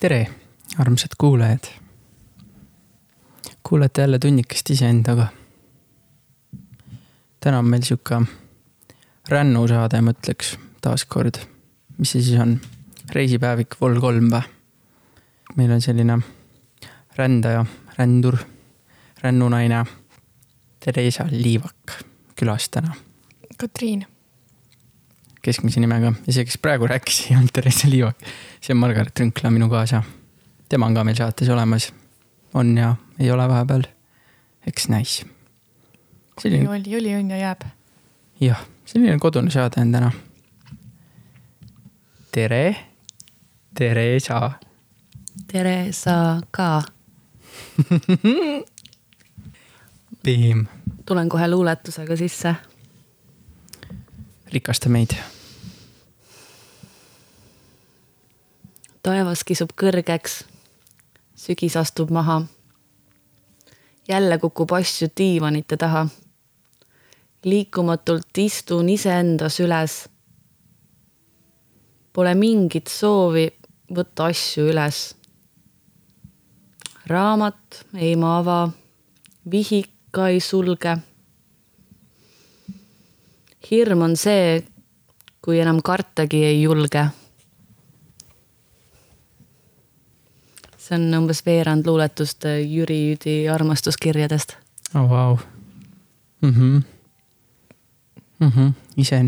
tere, armsad kuulajad. kuulate jälle tunnikest iseendaga. täna on meil sihuke rännusaade, ma ütleks taaskord. mis see siis on? reisipäevik Vol kolm või? meil on selline rändaja, rändur, rännunaine Theresa Liivak külas täna. Katriin. Keskmise nimega ja see, kes praegu rääkis, ei olnud Theresa Liivak. see on Margaret Rünkla, minu kaasa. tema on ka meil saates olemas. on ja ei ole vahepeal. eks näis. oli, oli, oli, on ja jääb. jah, selline kodune saade on täna. tere, Theresa. tere, sa ka. Piim, tulen kohe luuletusega sisse. rikasta meid. Taevas kisub kõrgeks. sügis astub maha. jälle kukub asju diivanite taha. liikumatult istun iseendas üles. Pole mingit soovi võtta asju üles. raamat ei ma ava, vihik ka ei sulge. hirm on see, kui enam kartagi ei julge see on umbes veerand luuletust Jüri Jüdi armastuskirjadest. oh vau mhm. Mhm. ise,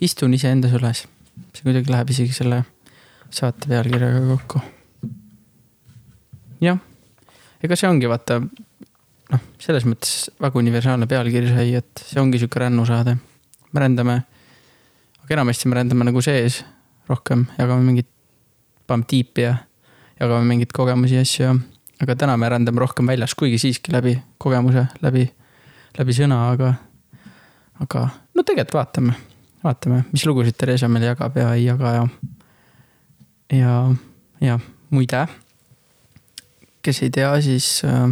istun iseendas üles. see kuidagi läheb isegi selle saate pealkirjaga kokku. jah, ega see ongi vaata noh, selles mõttes väga universaalne pealkiri sai, et see ongi sihuke rännusaade. me rändame, aga enamasti me rändame nagu sees rohkem, jagame mingit, paneme tiipi ja jagame mingeid kogemusi ja asju aga täna me rändame rohkem väljas, kuigi siiski läbi kogemuse, läbi, läbi sõna, aga, aga no tegelikult vaatame, vaatame, mis lugusid Theresa meile jagab ja ei jaga ja, ja, ja muide, kes ei tea, siis äh,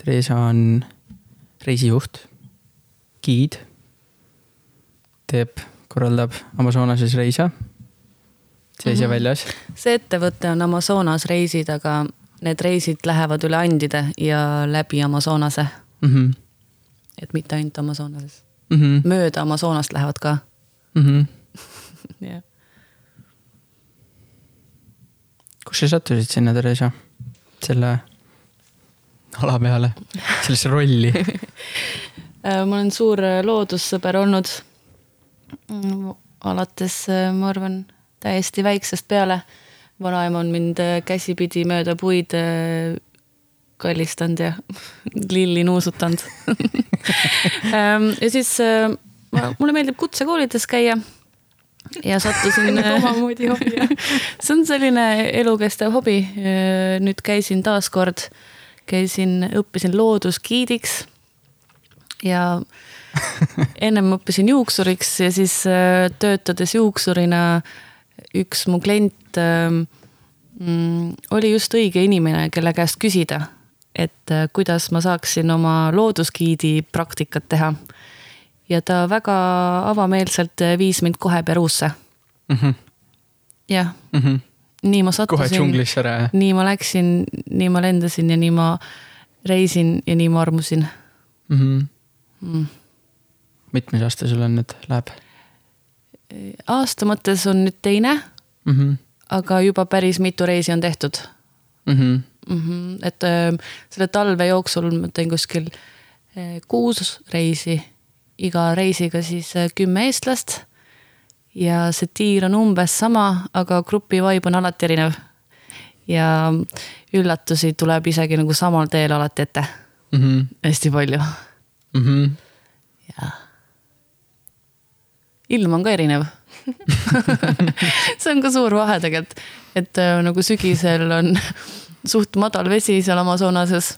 Theresa on reisijuht, giid, teeb, korraldab Amazonases reise sees ja Mhm. väljas. see ettevõte on Amazonas reisid, aga need reisid lähevad üle andide ja läbi Amazonase, mm. -hmm. et mitte ainult Amazonases, Mm -hmm. mööda Amazonast lähevad ka. Mm -hmm. jah, kus sa sattusid sinna, Theresa? selle ala peale, sellesse rolli Äh, ma olen suur loodussõber olnud. Mm, alates, äh, ma arvan, täiesti väiksest peale. vanaema on mind äh, käsipidi mööda puid äh, kallistanud ja lilli nuusutanud Ähm, ja siis äh, ma- mulle meeldib kutsekoolides käia ja sattusin äh, omamoodi hobi jah. see on selline elukestev hobi. nüüd käisin taaskord, käisin, õppisin loodusgiidiks. ja ennem õppisin juuksuriks ja siis äh, töötades juuksurina üks mu klient ähm, mm, oli just õige inimene, kelle käest küsida, et äh, kuidas ma saaksin oma loodusgiidi praktikat teha. ja ta väga avameelselt äh, viis mind kohe Peruusse. -hmm. jah, -hmm. nii ma kohe sattusin nii ma läksin, nii ma lendasin ja nii ma reisin ja nii ma armusin Mm -hmm. mm.. mitmes aasta sul on nüüd läheb aasta mõttes on nüüd teine, mm? -hmm. aga juba päris mitu reisi on tehtud Mm -hmm. mm. -hmm. et öö, selle talve jooksul ma teen kuskil öö, kuus reisi, iga reisiga siis öö, kümme eestlast. ja see tiir on umbes sama, aga grupi vibe on alati erinev. ja üllatusi tuleb isegi nagu samal teel alati ette, Mm -hmm. hästi palju Mm -hmm. jah. Ilm on ka erinev see on ka suur vahe tegelikult, et äh, nagu sügisel on suht madal vesi seal Amazonases.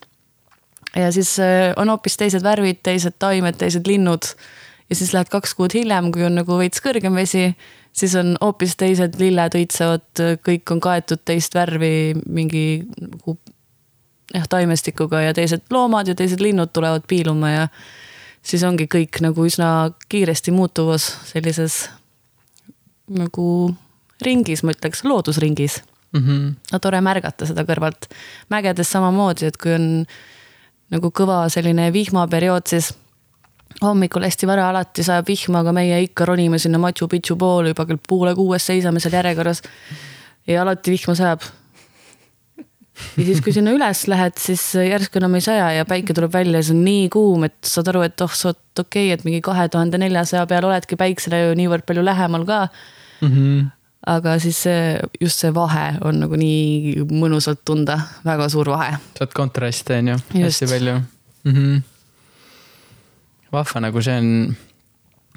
ja siis äh, on hoopis teised värvid, teised taimed, teised linnud. ja siis lähed kaks kuud hiljem, kui on nagu veits kõrgem vesi, siis on hoopis teised lilled õitsevad, kõik on kaetud teist värvi mingi nagu jah, taimestikuga ja teised loomad ja teised linnud tulevad piiluma ja siis ongi kõik nagu üsna kiiresti muutuvas sellises nagu ringis, ma ütleks, loodusringis mm. -hmm. no tore märgata seda kõrvalt. mägedes samamoodi, et kui on nagu kõva selline vihmaperiood, siis hommikul hästi vara alati sajab vihma, aga meie ikka ronime sinna Machu Picchu poole juba kell poole kuuest seisame seal järjekorras. ja alati vihma sajab. Ja siis, kui sinna üles lähed, siis järsku enam ei saja ja päike tuleb välja ja see on nii kuum, et saad aru, et oh, sa oled okei okay,, et mingi kahe tuhande neljasaja peal oledki päiksele ju niivõrd palju lähemal ka Mm -hmm. aga siis see, just see vahe on nagu nii mõnusalt tunda, väga suur vahe. saad kontraste on ju, hästi palju mm. -hmm. vahva nagu see on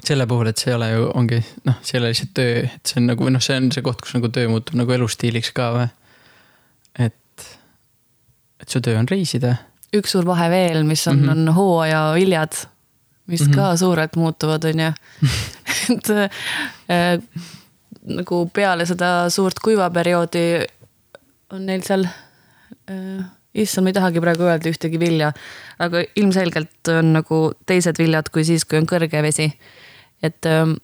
selle puhul, et see ei ole ju, ongi noh, see ei ole lihtsalt töö, et see on nagu noh, see on see koht, kus nagu töö muutub nagu elustiiliks ka või. et, et su töö on reisida. üks suur vahe veel, mis on mm. -hmm. on hooajaviljad, mis mm. -hmm. ka suurelt muutuvad, on ju. et äh, nagu peale seda suurt kuivaperioodi on neil seal äh, issand, ma ei tahagi praegu öelda ühtegi vilja, aga ilmselgelt on nagu teised viljad kui siis, kui on kõrge vesi. et ähm,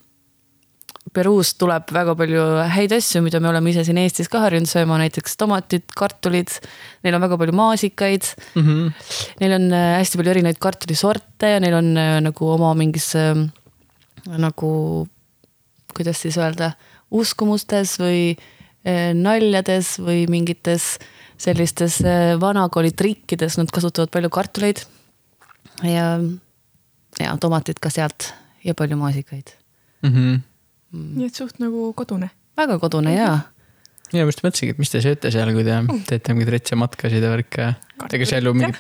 Peruust tuleb väga palju häid asju, mida me oleme ise siin Eestis ka harjunud sööma, näiteks tomatid, kartulid. Neil on väga palju maasikaid Mm -hmm. Neil on äh, hästi palju erinevaid kartulisorte ja neil on äh, nagu oma mingis äh, nagu, kuidas siis öelda, uskumustes või äh, naljades või mingites sellistes vanakooli trikkides, nad kasutavad palju kartuleid. ja, ja tomatid ka sealt ja palju maasikaid. Mm -hmm. Nii et suht nagu kodune. väga kodune ja ja ma just mõtlesingi, et mis te sööte seal, kui te teete mingeid retsematkasid ja värke. ega seal ju mingi,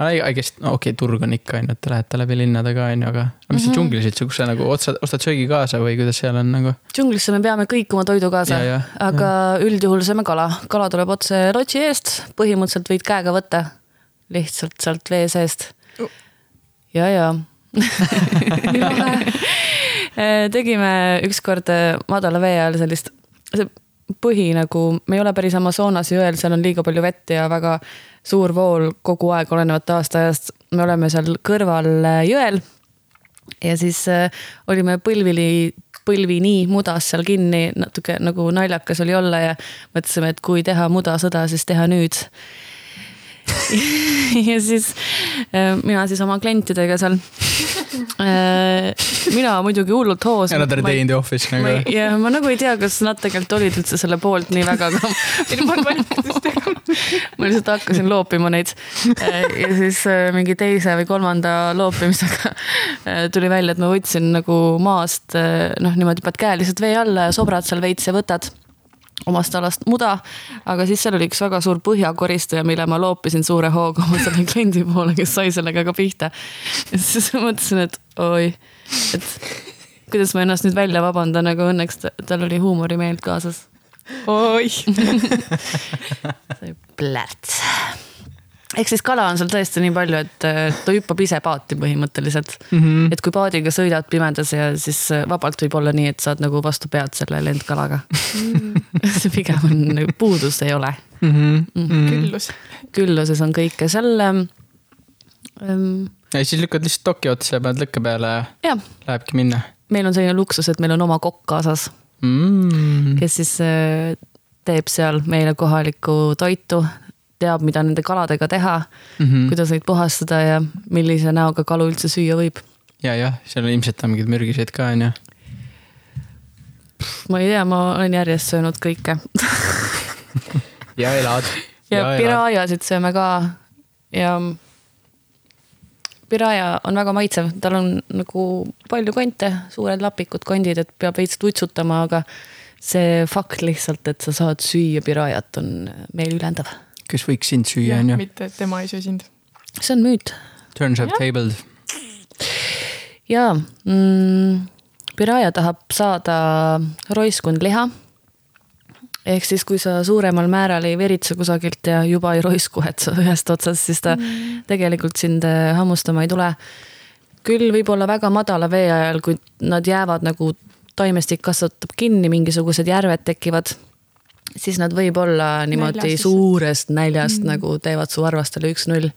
I guess, no okei okay,, turg on ikka on ju, et te lähete läbi linnade ka on ju, aga aga mis see Mhm. džunglis üldse, kus sa nagu ostad, ostad söögi kaasa või kuidas seal on nagu? džunglisse me peame kõik oma toidu kaasa Ja, ja,, aga üldjuhul sööme kala, kala tuleb otse lotsi eest, põhimõtteliselt võid käega võtta lihtsalt sealt vee seest. Ja, ja tegime ükskord äh, madala vee all sellist, see põhi nagu, me ei ole päris Amazonase jõel, seal on liiga palju vett ja väga suur vool kogu aeg, olenevalt aastaajast. me oleme seal kõrval äh, jõel ja siis äh, olime põlvili, põlvini mudas seal kinni, natuke nagu naljakas oli olla ja mõtlesime, et kui teha mudasõda, siis teha nüüd. ja siis äh, mina siis oma klientidega seal. mina muidugi hullult hoos. Another day in the office ma nagu ei, ja ma nagu ei tea, kas nad tegelikult olid üldse selle poolt nii väga, aga ma lihtsalt hakkasin loopima neid. ja siis äh, mingi teise või kolmanda loopimisega äh, tuli välja, et ma võtsin nagu maast äh, noh, niimoodi paned käe lihtsalt vee alla ja sobrad seal veits ja võtad omast alast muda, aga siis seal oli üks väga suur põhjakoristaja, mille ma loopisin suure hooga oma selle kliendi poole, kes sai sellega ka pihta. ja siis mõtlesin, et oi, et kuidas ma ennast nüüd välja vabandan, aga õnneks ta, tal oli huumorimeelt kaasas. oi, plärts. Ehk siis kala on seal tõesti nii palju, et ta hüppab ise paati põhimõtteliselt mm. -hmm. et kui paadiga sõidad pimedas ja siis äh, vabalt võib olla nii, et saad nagu vastu pead selle lendkalaga. see pigem on, puudust ei ole. Mm -hmm. küllus. külluses on kõike seal ähm,. Ähm, ja siis lükkad lihtsalt toki otsa ja paned lõkke peale ja lähebki minna meil on selline luksus, et meil on oma kokk kaasas, mm.. kes siis äh, teeb seal meile kohalikku toitu, teab, mida nende kaladega teha Mm -hmm. kuidas neid puhastada ja millise näoga kalu üldse süüa võib. ja, jah, seal ilmselt on mingeid mürgiseid ka on ju. ma ei tea, ma olen järjest söönud kõike ja elad. ja piraajasid sööme ka ja piraaja on väga maitsev, tal on nagu palju konte, suured lapikud kondid, et peab veits tutsutama, aga see fakt lihtsalt, et sa saad süüa piraajat, on meeliülendav. Kes võiks sind süüa on ju. mitte, et tema ei söö sind. see on müüt Turns up Jah. tabled. ja mm, piraaja tahab saada roiskund liha. ehk siis, kui sa suuremal määral ei veritse kusagilt ja juba ei roisku, et sa ühest otsast, siis ta mm. tegelikult sind äh, hammustama ei tule. küll võib-olla väga madala vee ajal, kui nad jäävad nagu taimestik kasvatab kinni, mingisugused järved tekivad, siis nad võib-olla niimoodi Näljast suurest näljast mm. nagu teevad su varvastele üks-null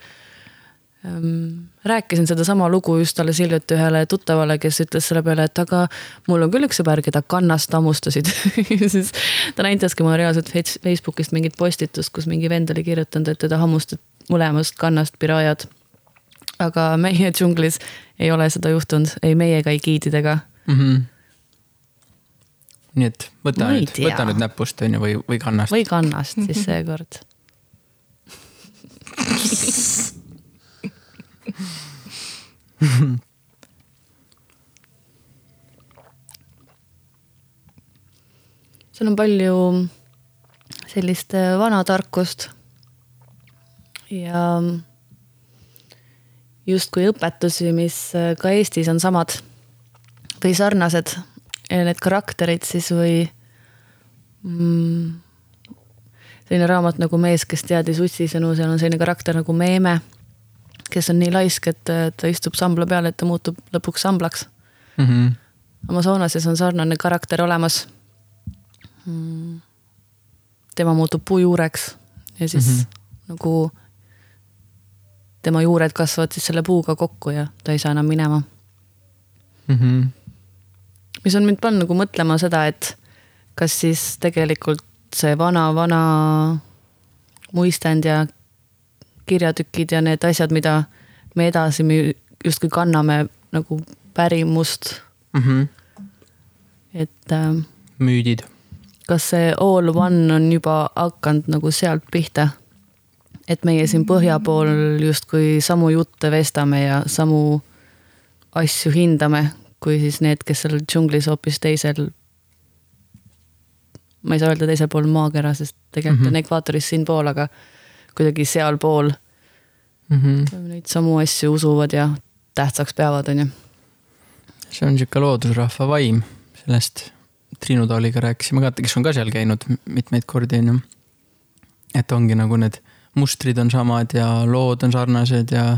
ähm, rääkisin sedasama lugu just alles hiljuti ühele tuttavale, kes ütles selle peale, et aga mul on küll üks sõber, keda kannast hammustasid siis ta näitaski mulle reaalselt Facebookist mingit postitust, kus mingi vend oli kirjutanud, et teda hammustati mõlemast kannast pirajad. aga meie džunglis ei ole seda juhtunud, ei meie ega giididega mm. -hmm. Nii et võta nüüd, võta nüüd näpust on ju või, või kannast. või kannast siis seekord. seal on palju sellist äh, vanatarkust ja justkui õpetusi, mis äh, ka Eestis on samad või sarnased. Need karakterid siis või mm, selline raamat nagu Mees, kes teadis ussisõnu, seal on selline karakter nagu Meeme, kes on nii laisk, et ta istub sambla peal, et ta muutub lõpuks samblaks mm. -hmm. Amazonases on sarnane karakter olemas mm.. tema muutub puujuureks ja siis mm. -hmm. nagu tema juured kasvavad siis selle puuga kokku ja ta ei saa enam minema. Mm -hmm. Mis on mind pannud nagu mõtlema seda, et kas siis tegelikult see vana-vana muistand ja kirjatükid ja need asjad, mida me edasi justkui kanname nagu pärimust, Mm -hmm. et äh, müüdid. kas see all one on juba hakanud nagu sealt pihta? et meie siin põhja pool justkui samu jutte vestame ja samu asju hindame, kui siis need, kes seal džunglis hoopis teisel. ma ei saa öelda teisel pool maakera, sest tegelikult mm -hmm. on ekvaatorist siinpool, aga kuidagi sealpool Mm -hmm. neid samu asju usuvad ja tähtsaks peavad, on ju. see on sihuke loodusrahva vaim, sellest Triinu Taaliga rääkisime ka, kes on ka seal käinud mitmeid kordi, onju. et ongi nagu need mustrid on samad ja lood on sarnased ja,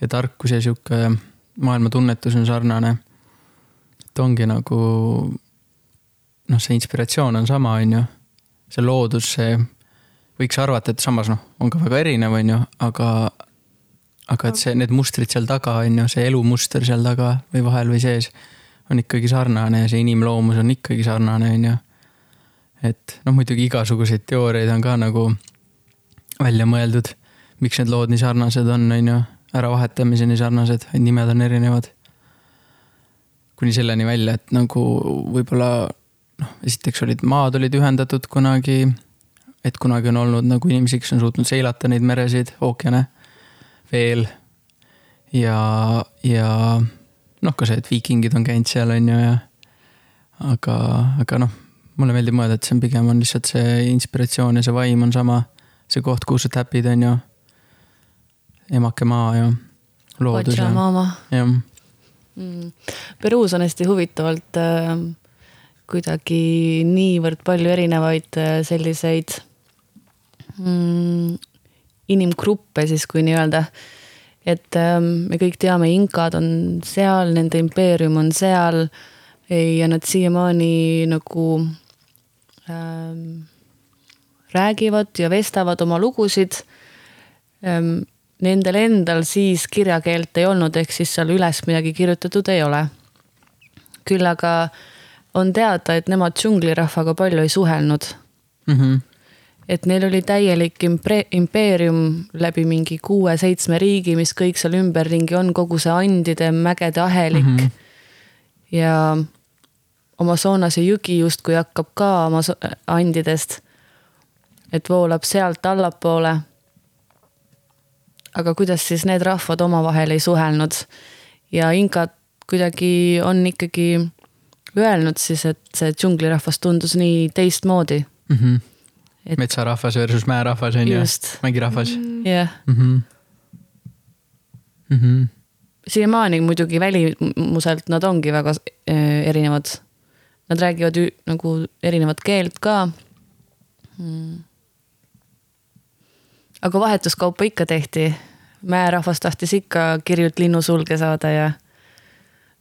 ja tarkus ja sihuke maailmatunnetus on sarnane. Et ongi nagu noh, see inspiratsioon on sama, onju. see loodus, see võiks arvata, et samas noh, on ka väga erinev, onju, aga aga et see, need mustrid seal taga on ju, see elumuster seal taga või vahel või sees on ikkagi sarnane ja see inimloomus on ikkagi sarnane, on ju. et noh, muidugi igasuguseid teooriaid on ka nagu välja mõeldud, miks need lood nii sarnased on, on ju, äravahetamiseni sarnased, nimed on erinevad. Kuni selleni välja, et nagu võib-olla noh, esiteks olid maad olid ühendatud kunagi, et kunagi on olnud nagu inimesi, kes on suutnud seilata neid meresid, ookeane veel ja, ja noh, ka see, et viikingid on käinud seal, on ju, ja aga, aga noh, mulle meeldib mõelda, et see on pigem on lihtsalt see inspiratsioon ja see vaim on sama, see koht, kuhu sa täpid, on ju. emake maa ja loodus jah. mm.. Peruus on hästi huvitavalt äh, kuidagi niivõrd palju erinevaid äh, selliseid mm, inimgruppe siis, kui nii-öelda et ähm, me kõik teame, inkad on seal, nende impeerium on seal ja nad siiamaani nagu ähm, räägivad ja vestavad oma lugusid ähm,. Nendel endal siis kirjakeelt ei olnud, ehk siis seal üles midagi kirjutatud ei ole. küll aga on teada, et nemad džunglirahvaga palju ei suhelnud Mm -hmm. et neil oli täielik impeerium läbi mingi kuue-seitsme riigi, mis kõik seal ümberringi on, kogu see andide, mägede ahelik mm. -hmm. ja Amazonase jõgi justkui hakkab ka oma andidest, et voolab sealt allapoole. Aga kuidas siis need rahvad omavahel ei suhelnud ja inkad kuidagi on ikkagi öelnud siis, et see džunglirahvas tundus nii teistmoodi Mm -hmm. Et- metsarahvas versus mäerahvas on ju mägirahvas jah mm. -hmm. Mm -hmm. siiamaani muidugi välimuselt nad ongi väga äh, erinevad. Nad räägivad ü, nagu erinevat keelt ka mm.. aga vahetuskaupa ikka tehti. Mäerahvas tahtis ikka kirjult linnusulge saada ja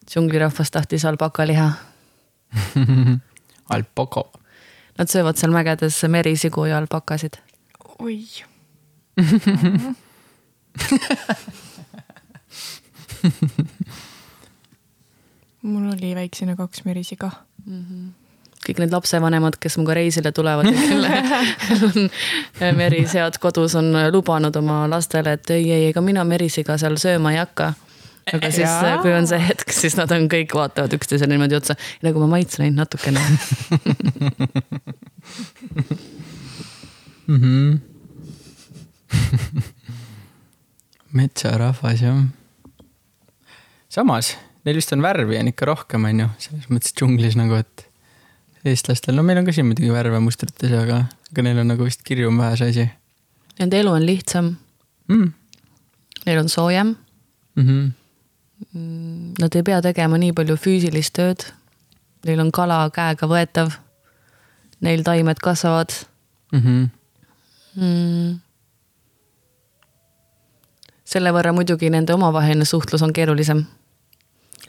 džunglirahvas tahtis alpakaliha. Alpoko Nad söövad seal mägedes merisigu ja alpakasid. oi. mul oli väiksena kaks merisiga. Kõik need lapsevanemad, kes minuga reisile tulevad ja kelle merisead kodus on lubanud oma lastele, et ei, ei, ega mina merisiga seal sööma ei hakka. aga siis, kui on see hetk, siis nad on kõik vaatavad üksteisele niimoodi otsa, nagu ma maitsen ainult natukene. mm. -hmm. metsarahvas jah. samas neil vist on värvi on ikka rohkem, on ju, selles mõttes džunglis nagu, et eestlastel, no meil on ka siin muidugi värve mustrites, aga, aga neil on nagu vist kirjum vähe see asi Nende elu on lihtsam, mm.. neil on soojem, Mm -hmm. nad ei pea tegema nii palju füüsilist tööd. Neil on kala käega võetav. Neil taimed kasvavad Mm -hmm. mm.. selle võrra muidugi nende omavaheline suhtlus on keerulisem,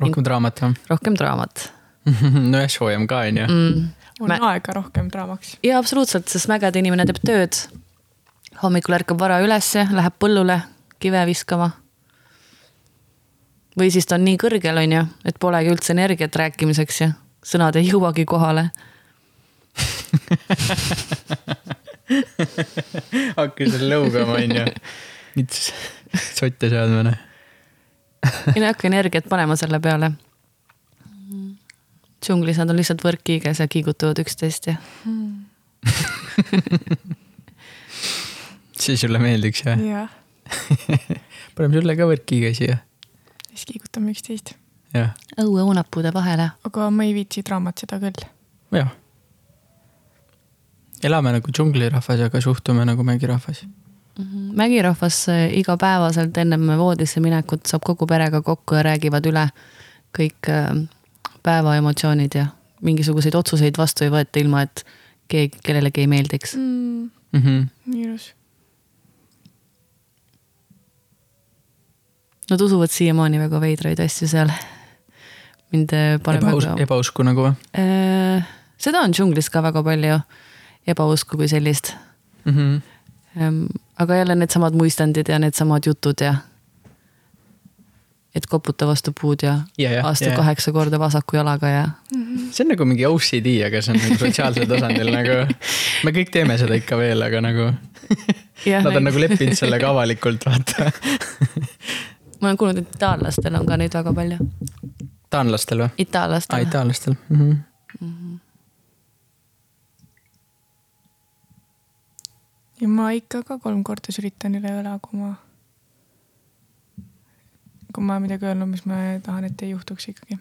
rohkem draamat jah rohkem draamat nojah, soojem ka on ju. mm.. on Mä- aega rohkem draamaks. ja absoluutselt, sest mägede inimene teeb tööd. hommikul ärkab vara ülesse, läheb põllule kive viskama. või siis ta on nii kõrgel, on ju, et polegi üldse energiat rääkimiseks ja sõnad ei jõuagi kohale. hakka seal lõugama on ju. nüüd sotte seadma noh. ei no hakka energiat panema selle peale. Džunglis nad on lihtsalt võrkkiiges ja kiigutavad üksteist ja see sulle meeldiks jah? jah, paneme sulle ka võrkiga siia. siis kiigutame üksteist. jah, õue õunapuude vahele. aga ma ei viitsi draamat seda küll. jah. elame nagu džunglirahvas, aga suhtume nagu mägirahvas. mägirahvas äh, igapäevaselt ennem voodisse minekut saab kogu perega kokku ja räägivad üle kõik äh, päeva emotsioonid ja mingisuguseid otsuseid vastu ei võeta, ilma et keegi, kellelegi ei meeldiks. mm,. Mm -hmm. ilus. Nad usuvad siiamaani väga veidraid asju seal. mind äh, paneb Ebaus-, väga. ebausku nagu või seda on džunglis ka väga palju, ebausku kui sellist. mm? -hmm. aga jälle needsamad muistandid ja needsamad jutud ja. Et koputa vastu puud ja, Ja, ja, astu ja, ja. kaheksa korda vasaku jalaga ja see on nagu mingi OCD, aga see on nagu sotsiaalsel tasandil nagu, me kõik teeme seda ikka veel, aga nagu nad on nagu leppinud sellega avalikult, vaata. ma olen kuulnud, et itaallastel on ka neid väga palju. taanlastel või? aa, itaallastel. itaallastel mm. -hmm. ja ma ikka ka kolm korda sülitan üle õla, kui ma, kui ma midagi öelnud, mis ma tahan, et ei juhtuks ikkagi.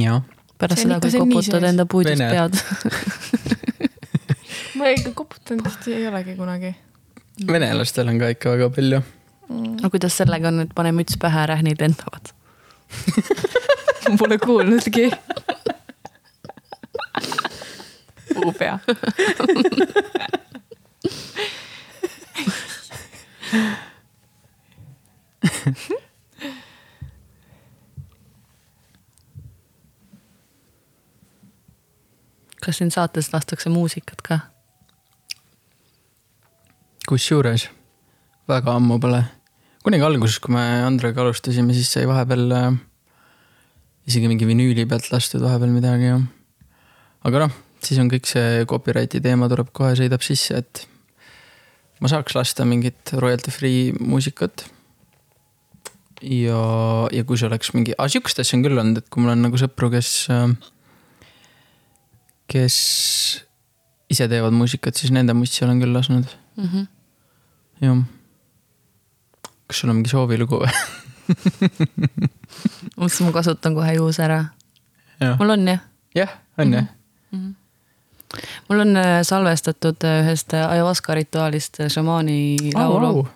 jaa, pärast seda, kui koputad enda puidust Vene. pead. ma ikka koputanud vist ei olegi kunagi. venelastel on ka ikka väga palju. no kuidas sellega on, et pane müts pähe, rähnid lendavad? ma pole kuulnudki. puupea. kas siin saates lastakse muusikat ka? kusjuures väga ammu pole, kunagi alguses, kui me Andrega alustasime, siis sai vahepeal äh, isegi mingi vinüüli pealt lastud vahepeal midagi ja. aga noh, siis on kõik see copyright'i teema tuleb kohe, sõidab sisse, et ma saaks lasta mingit royalty free muusikat. ja, ja kui see oleks mingi, aga sihukest asja on küll olnud, et kui mul on nagu sõpru, kes, kes ise teevad muusikat, siis nende mussi olen küll lasknud Mm -hmm. jah. kas sul on mingi soovilugu või? mõtlesin, ma kasutan kohe juhuse ära. mul on jah. jah, on jah. mul on äh, salvestatud äh, ühest äh, ayahuasca rituaalist šamaani laulu.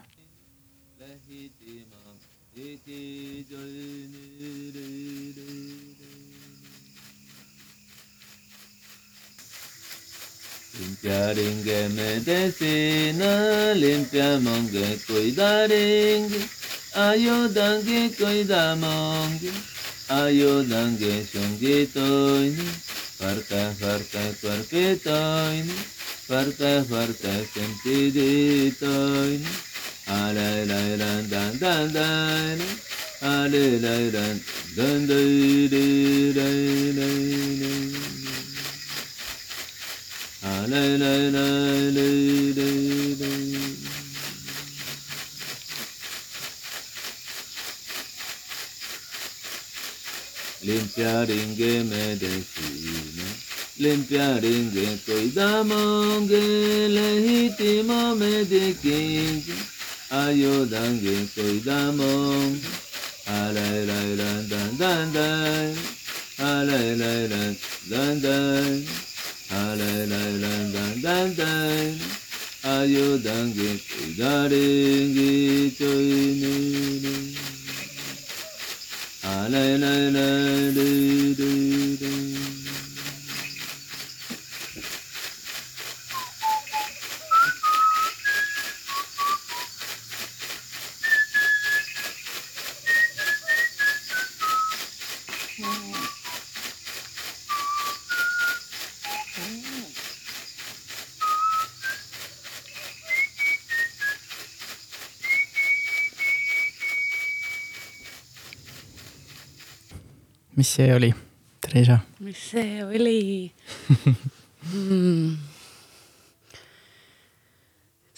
Yaringa medicina limpia monge cuidaringa. Ayudan que cuida monge. Ayudan que chunguitoine. Farta, farta cuerpitoine. Farta, farta sentiditoine. Ale, la, la, dan, dan, dan. Ale, la, la, dan, dan, dan, dan, dan, dan. à, đây, đây, đây, đây, đây, đây. limpiaringe me decina limpiaringe coidamon legitimo me dequinge ayudange coidamon alay lay lan dan dan dan alay lay lan dan dan ayudangi idaringi choinini alai lai lai lai lai mis see oli, Theresa? mis see oli mm.?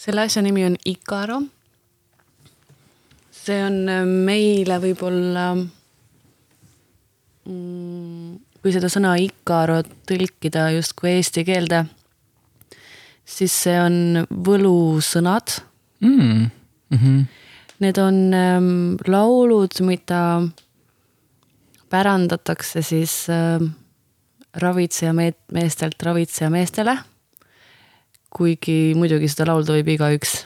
selle asja nimi on Icaro. see on äh, meile võib-olla mm,, kui seda sõna Icaro tõlkida justkui eesti keelde, siis see on võlusõnad Mm. Mm -hmm. Need on ähm, laulud, mida pärandatakse siis ähm, ravitseja meestelt ravitseja meestele. kuigi muidugi seda laulda võib igaüks.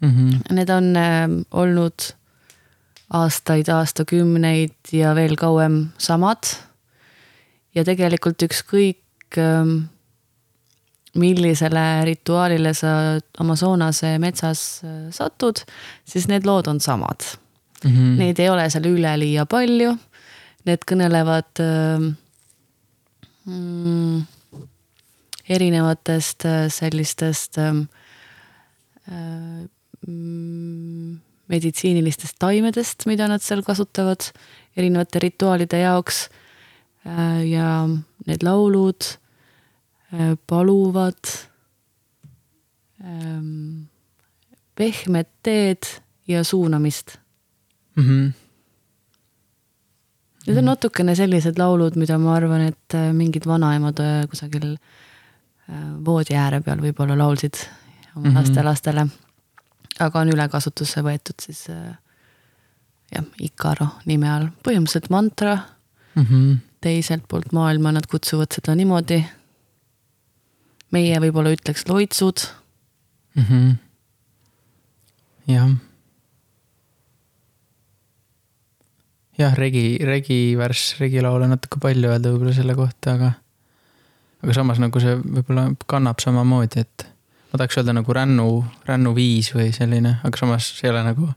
Mm -hmm. Need on ähm, olnud aastaid, aastakümneid ja veel kauem samad. ja tegelikult ükskõik ähm, millisele rituaalile sa Amazonase metsas äh, satud, siis need lood on samad Mm -hmm. Neid ei ole seal üleliia palju. Need kõnelevad ähm, mm, erinevatest äh, sellistest ähm, äh, mm, meditsiinilistest taimedest, mida nad seal kasutavad erinevate rituaalide jaoks. ja need laulud äh, paluvad ähm, pehmet teed ja suunamist Mm -hmm. Need on natukene sellised laulud, mida ma arvan, et äh, mingid vanaemad äh, kusagil äh, voodi ääre peal võib-olla laulsid oma Mhm. lastelastele. aga on üle kasutusse võetud siis jah, Icaro nime all, põhimõtteliselt mantra, Mm -hmm. teiselt poolt maailma nad kutsuvad seda niimoodi. meie võib-olla ütleks loitsud, Mm -hmm. jah. jah, regi, regivärss, regilaul on natuke palju öelda võib-olla selle kohta, aga aga samas nagu see võib-olla kannab samamoodi, et ma tahaks öelda nagu rännu, rännuviis või selline, aga samas see ei ole nagu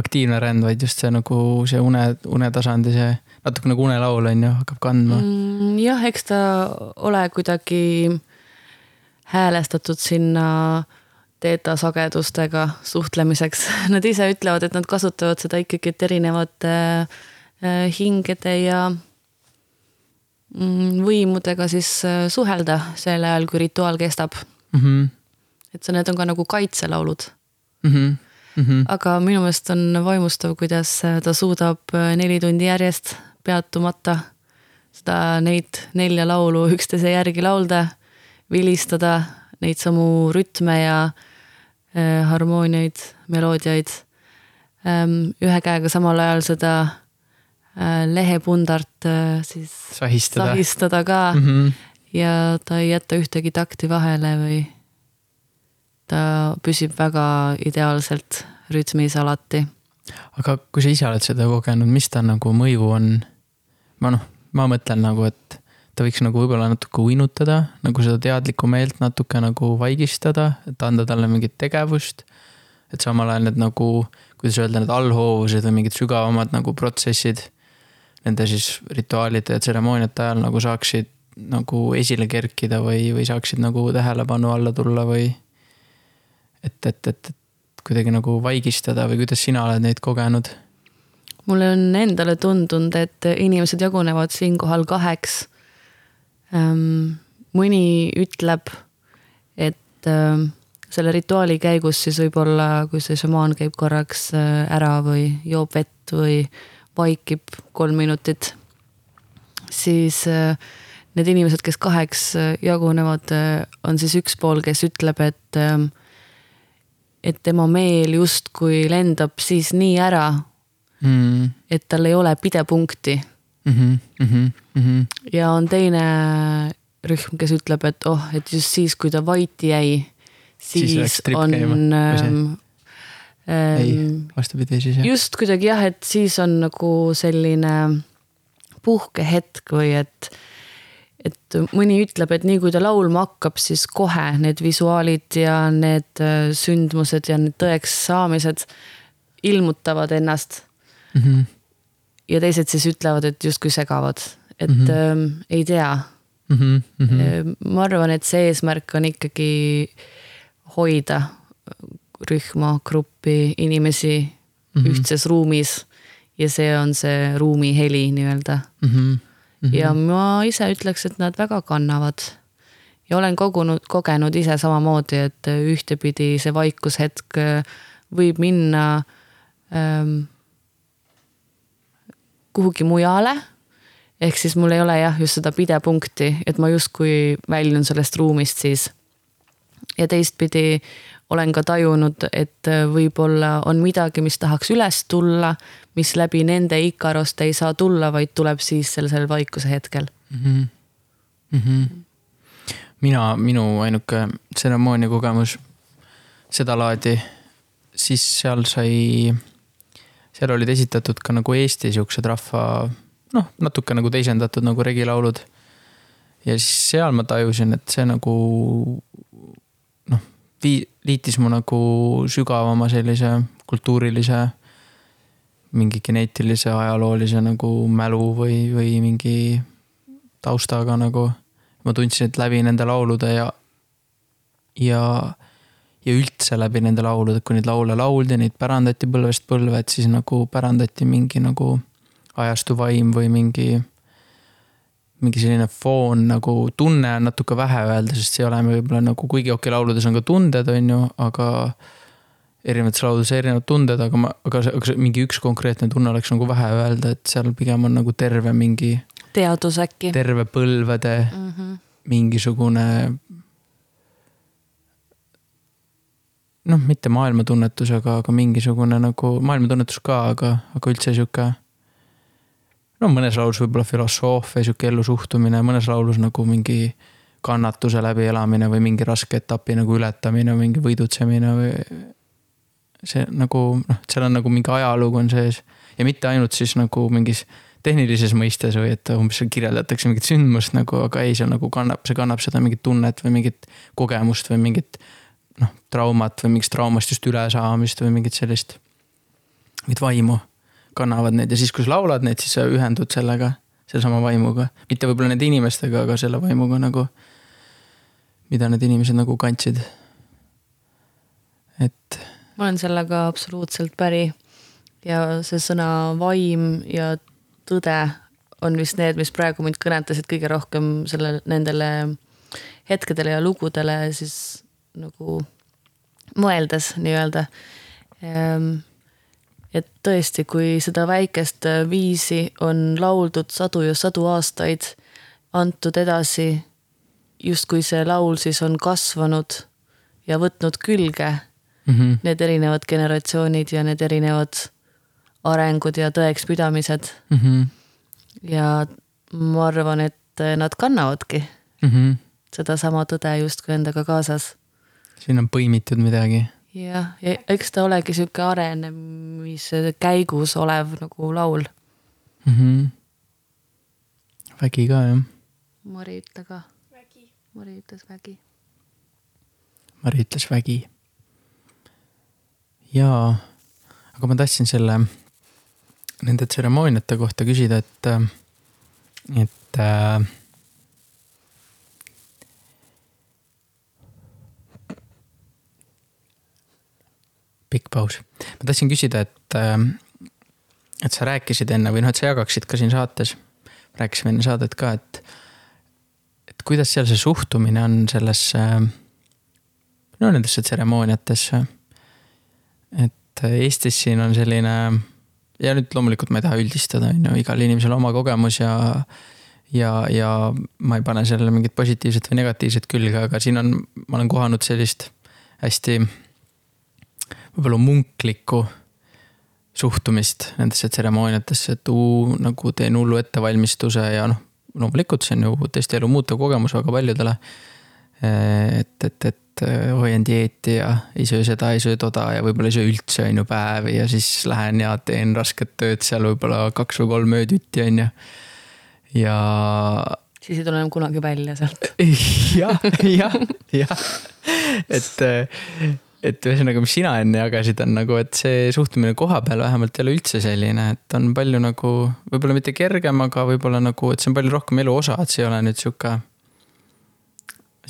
aktiivne ränd, vaid just see nagu see une, unetasandi, see natuke nagu unelaul on ju, hakkab kandma mm,. jah, eks ta ole kuidagi häälestatud sinna teeta sagedustega suhtlemiseks. Nad ise ütlevad, et nad kasutavad seda ikkagi, et erinevate äh, hingede ja mm, võimudega siis äh, suhelda sel ajal, kui rituaal kestab. Mm -hmm. et see, need on ka nagu kaitselaulud, Mm -hmm. Mm -hmm. aga minu meelest on vaimustav, kuidas ta suudab äh, neli tundi järjest peatumata seda, neid nelja laulu üksteise järgi laulda, vilistada neid samu rütme ja äh, harmooniaid, meloodiaid. ühe käega samal ajal seda äh, lehepundart äh, siis sahistada. sahistada ka Mm -hmm. ja ta ei jäta ühtegi takti vahele või ta püsib väga ideaalselt rütmis alati. aga kui sa ise oled seda kogenud, mis ta nagu mõju on? ma noh, ma mõtlen nagu, et ta võiks nagu võib-olla natuke uinutada, nagu seda teadlikku meelt natuke nagu vaigistada, et anda talle mingit tegevust. et samal ajal need nagu, kuidas öelda, need allhoovused või mingid sügavamad nagu protsessid nende siis rituaalide ja tseremooniate ajal nagu saaksid nagu esile kerkida või, või saaksid nagu tähelepanu alla tulla või et, et, et, et kuidagi nagu vaigistada või kuidas sina oled neid kogenud? mulle on endale tundunud, et inimesed jagunevad siinkohal kaheks. mõni ütleb, et ähm, selle rituaali käigus siis võib-olla, kui see šamaan käib korraks äh, ära või joob vett või vaikib kolm minutit, siis äh, need inimesed, kes kaheks äh, jagunevad, on siis üks pool, kes ütleb, et et tema meel justkui lendab siis nii ära mm. et tal ei ole pidepunkti. Mm -hmm, mm -hmm, mm -hmm. ja on teine rühm, kes ütleb, et oh, et just siis, kui ta vaiti jäi, Siis siis on käima, või see? ähm, ei vastupidi siis jah. just kuidagi jah, et siis on nagu selline puhkehetk või et, et mõni ütleb, et nii kui ta laulma hakkab, siis kohe need visuaalid ja need äh, sündmused ja need tõeks saamised ilmutavad ennast Mm -hmm. ja teised siis ütlevad, et justkui segavad, et mm -hmm. ähm, ei tea Mm -hmm. Mm -hmm. mm.. ma arvan, et see eesmärk on ikkagi hoida rühma, gruppi, inimesi mm. -hmm. ühtses ruumis ja see on see ruumi heli nii-öelda Mm -hmm. mm. -hmm. ja ma ise ütleks, et nad väga kannavad ja olen kogunud, kogenud ise samamoodi, et ühtepidi see vaikushetk äh, võib minna ähm, kuhugi mujale. ehk siis mul ei ole jah, just seda pidepunkti, et ma justkui väljun sellest ruumist siis. ja teistpidi olen ka tajunud, et võib-olla on midagi, mis tahaks üles tulla, mis läbi nende ikarost ei saa tulla, vaid tuleb siis sellisel vaikuse hetkel. mm. -hmm. Mm -hmm. mina, minu ainuke tseremoonia kogemus sedalaadi, siis seal sai, seal olid esitatud ka nagu Eesti siuksed rahva noh, natuke nagu teisendatud nagu regilaulud. ja siis seal ma tajusin, et see nagu noh, vii-, liitis mu nagu sügavama sellise kultuurilise mingi geneetilise ajaloolise nagu mälu või, või mingi taustaga nagu. ma tundsin, et läbi nende laulude ja, ja, ja üldse läbi nende laulude, kui neid laule lauldi, neid pärandati põlvest põlve, et siis nagu pärandati mingi nagu ajastu vaim või mingi, mingi selline foon nagu tunne on natuke vähe öelda, sest see ei ole võib-olla nagu, kuigi okei, lauludes on ka tunded, on ju, aga erinevates lauludes erinevad tunded, aga ma, aga aga mingi üks konkreetne tunne oleks nagu vähe öelda, et seal pigem on nagu terve mingi, teadus äkki. terve põlvede Mm -hmm. mingisugune. noh, mitte maailmatunnetus, aga, aga mingisugune nagu maailmatunnetus ka, aga, aga üldse sihuke. No mõnes laulus võib-olla filosoofia, sihuke ellusuhtumine, mõnes laulus nagu mingi kannatuse läbielamine või mingi raske etapi nagu ületamine, mingi võidutsemine või. see nagu noh, seal on nagu mingi ajalugu on sees ja mitte ainult siis nagu mingis tehnilises mõistes või et umbes seal kirjeldatakse mingit sündmust nagu, aga ei, see nagu kannab, see kannab seda mingit tunnet või mingit kogemust või mingit noh, traumat või mingist traumast just ülesaamist või mingit sellist, mingit vaimu kannavad need ja siis, kui sa laulad neid, siis sa ühendud sellega, sellesama vaimuga, mitte võib-olla nende inimestega, aga selle vaimuga nagu, mida need inimesed nagu kandsid. et ma olen sellega absoluutselt päri. ja see sõna vaim ja tõde on vist need, mis praegu mind kõnetasid kõige rohkem selle, nendele hetkedele ja lugudele siis nagu mõeldes nii-öelda. Et tõesti, kui seda väikest viisi on lauldud sadu ja sadu aastaid, antud edasi, justkui see laul siis on kasvanud ja võtnud külge mm -hmm. need erinevad generatsioonid ja need erinevad arengud ja tõekspidamised Mm -hmm. ja ma arvan, et nad kannavadki Mm -hmm. sedasama tõde justkui endaga kaasas. siin on põimitud midagi jah, ja eks ta olegi sihuke arenemise käigus olev nagu laul. mm. -hmm. vägi ka jah, Mari, ütle ka. Mari ütles vägi. Mari ütles vägi. jaa, aga ma tahtsin selle, nende tseremooniate kohta küsida, et, et äh, pikk paus. ma tahtsin küsida, et äh, et sa rääkisid enne või noh, et sa jagaksid ka siin saates, rääkisime enne saadet ka, et, et kuidas seal see suhtumine on sellesse, no nendesse tseremooniatesse. et Eestis siin on selline ja nüüd loomulikult ma ei taha üldistada, on ju, igal inimesel oma kogemus ja ja, ja ma ei pane sellele mingit positiivset või negatiivset külge, aga siin on, ma olen kohanud sellist hästi võib-olla munklikku suhtumist nendesse tseremooniatesse, et uu, nagu teen hullu ettevalmistuse ja noh, loomulikult see on ju tõesti elu muutev kogemus väga paljudele. et, et, et hoian dieeti ja ei söö seda, ei söö toda ja võib-olla ei söö üldse, on ju, päevi ja siis lähen ja teen rasket tööd seal võib-olla kaks või kolm öötütti, on ju. ja siis ei tule enam kunagi välja sealt. jah, jah, jah, et et ühesõnaga, mis sina enne jagasid, on nagu, et see suhtumine koha peal vähemalt ei ole üldse selline, et on palju nagu, võib-olla mitte kergem, aga võib-olla nagu, et see on palju rohkem elu osa, et see ei ole nüüd sihuke.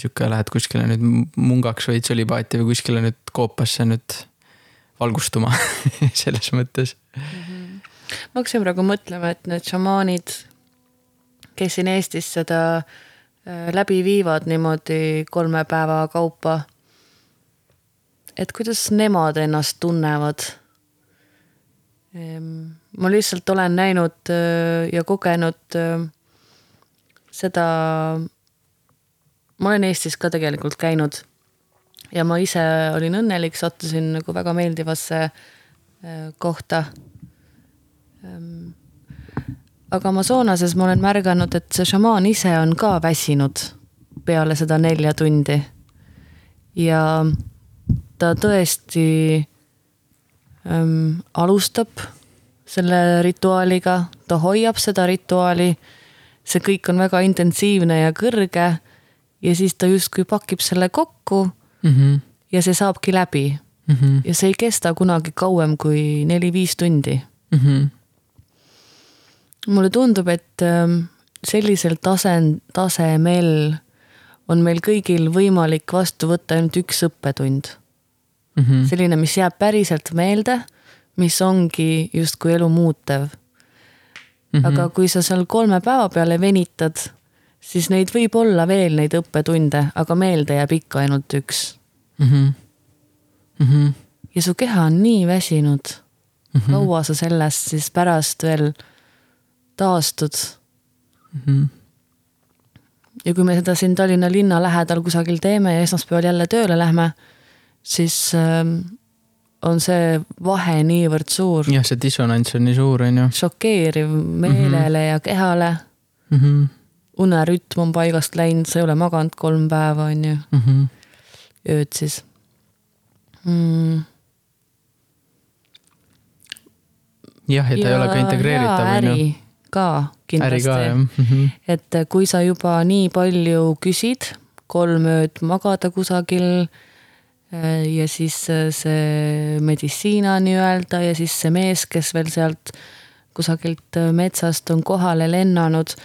Sihuke lähed kuskile nüüd mungaks või tsölibaati või kuskile nüüd koopasse nüüd valgustuma selles mõttes mm. -hmm. ma hakkasin praegu mõtlema, et need šamaanid, kes siin Eestis seda äh, läbi viivad niimoodi kolme päeva kaupa et kuidas nemad ennast tunnevad. Ma lihtsalt olen näinud ja kogenud seda. ma olen Eestis ka tegelikult käinud ja ma ise olin õnnelik, sattusin nagu väga meeldivasse kohta. Aga Amazonases ma olen märganud, et see šamaan ise on ka väsinud peale seda nelja tundi. ja ta tõesti ähm, alustab selle rituaaliga, ta hoiab seda rituaali. see kõik on väga intensiivne ja kõrge. ja siis ta justkui pakib selle kokku mm. -hmm. ja see saabki läbi mm. -hmm. ja see ei kesta kunagi kauem kui neli-viis tundi mm. -hmm. mulle tundub, et ähm, sellisel tase, tasemel on meil kõigil võimalik vastu võtta ainult üks õppetund mm. -hmm. selline, mis jääb päriselt meelde, mis ongi justkui elu muutev mm. -hmm. aga kui sa seal kolme päeva peale venitad, siis neid võib olla veel, neid õppetunde, aga meelde jääb ikka ainult üks mm. -hmm. Mm -hmm. ja su keha on nii väsinud mm. -hmm. kaua sa sellest siis pärast veel taastud mm? -hmm ja kui me seda siin Tallinna linna lähedal kusagil teeme ja esmaspäeval jälle tööle lähme, siis ähm, on see vahe niivõrd suur. jah, see dissonants on nii suur, on ju. šokeeriv meelele mm -hmm. ja kehale mm. -hmm. unerütm on paigast läinud, sa ei ole maganud kolm päeva, on ju mm. -hmm. ööd siis mm.. jah, ja ta ei ole ka integreeritav, on ju. ka kindlasti. Mm -hmm. et kui sa juba nii palju küsid, kolm ööd magada kusagil ja siis äh, see meditsiina nii-öelda ja siis see mees, kes veel sealt kusagilt äh, metsast on kohale lennanud.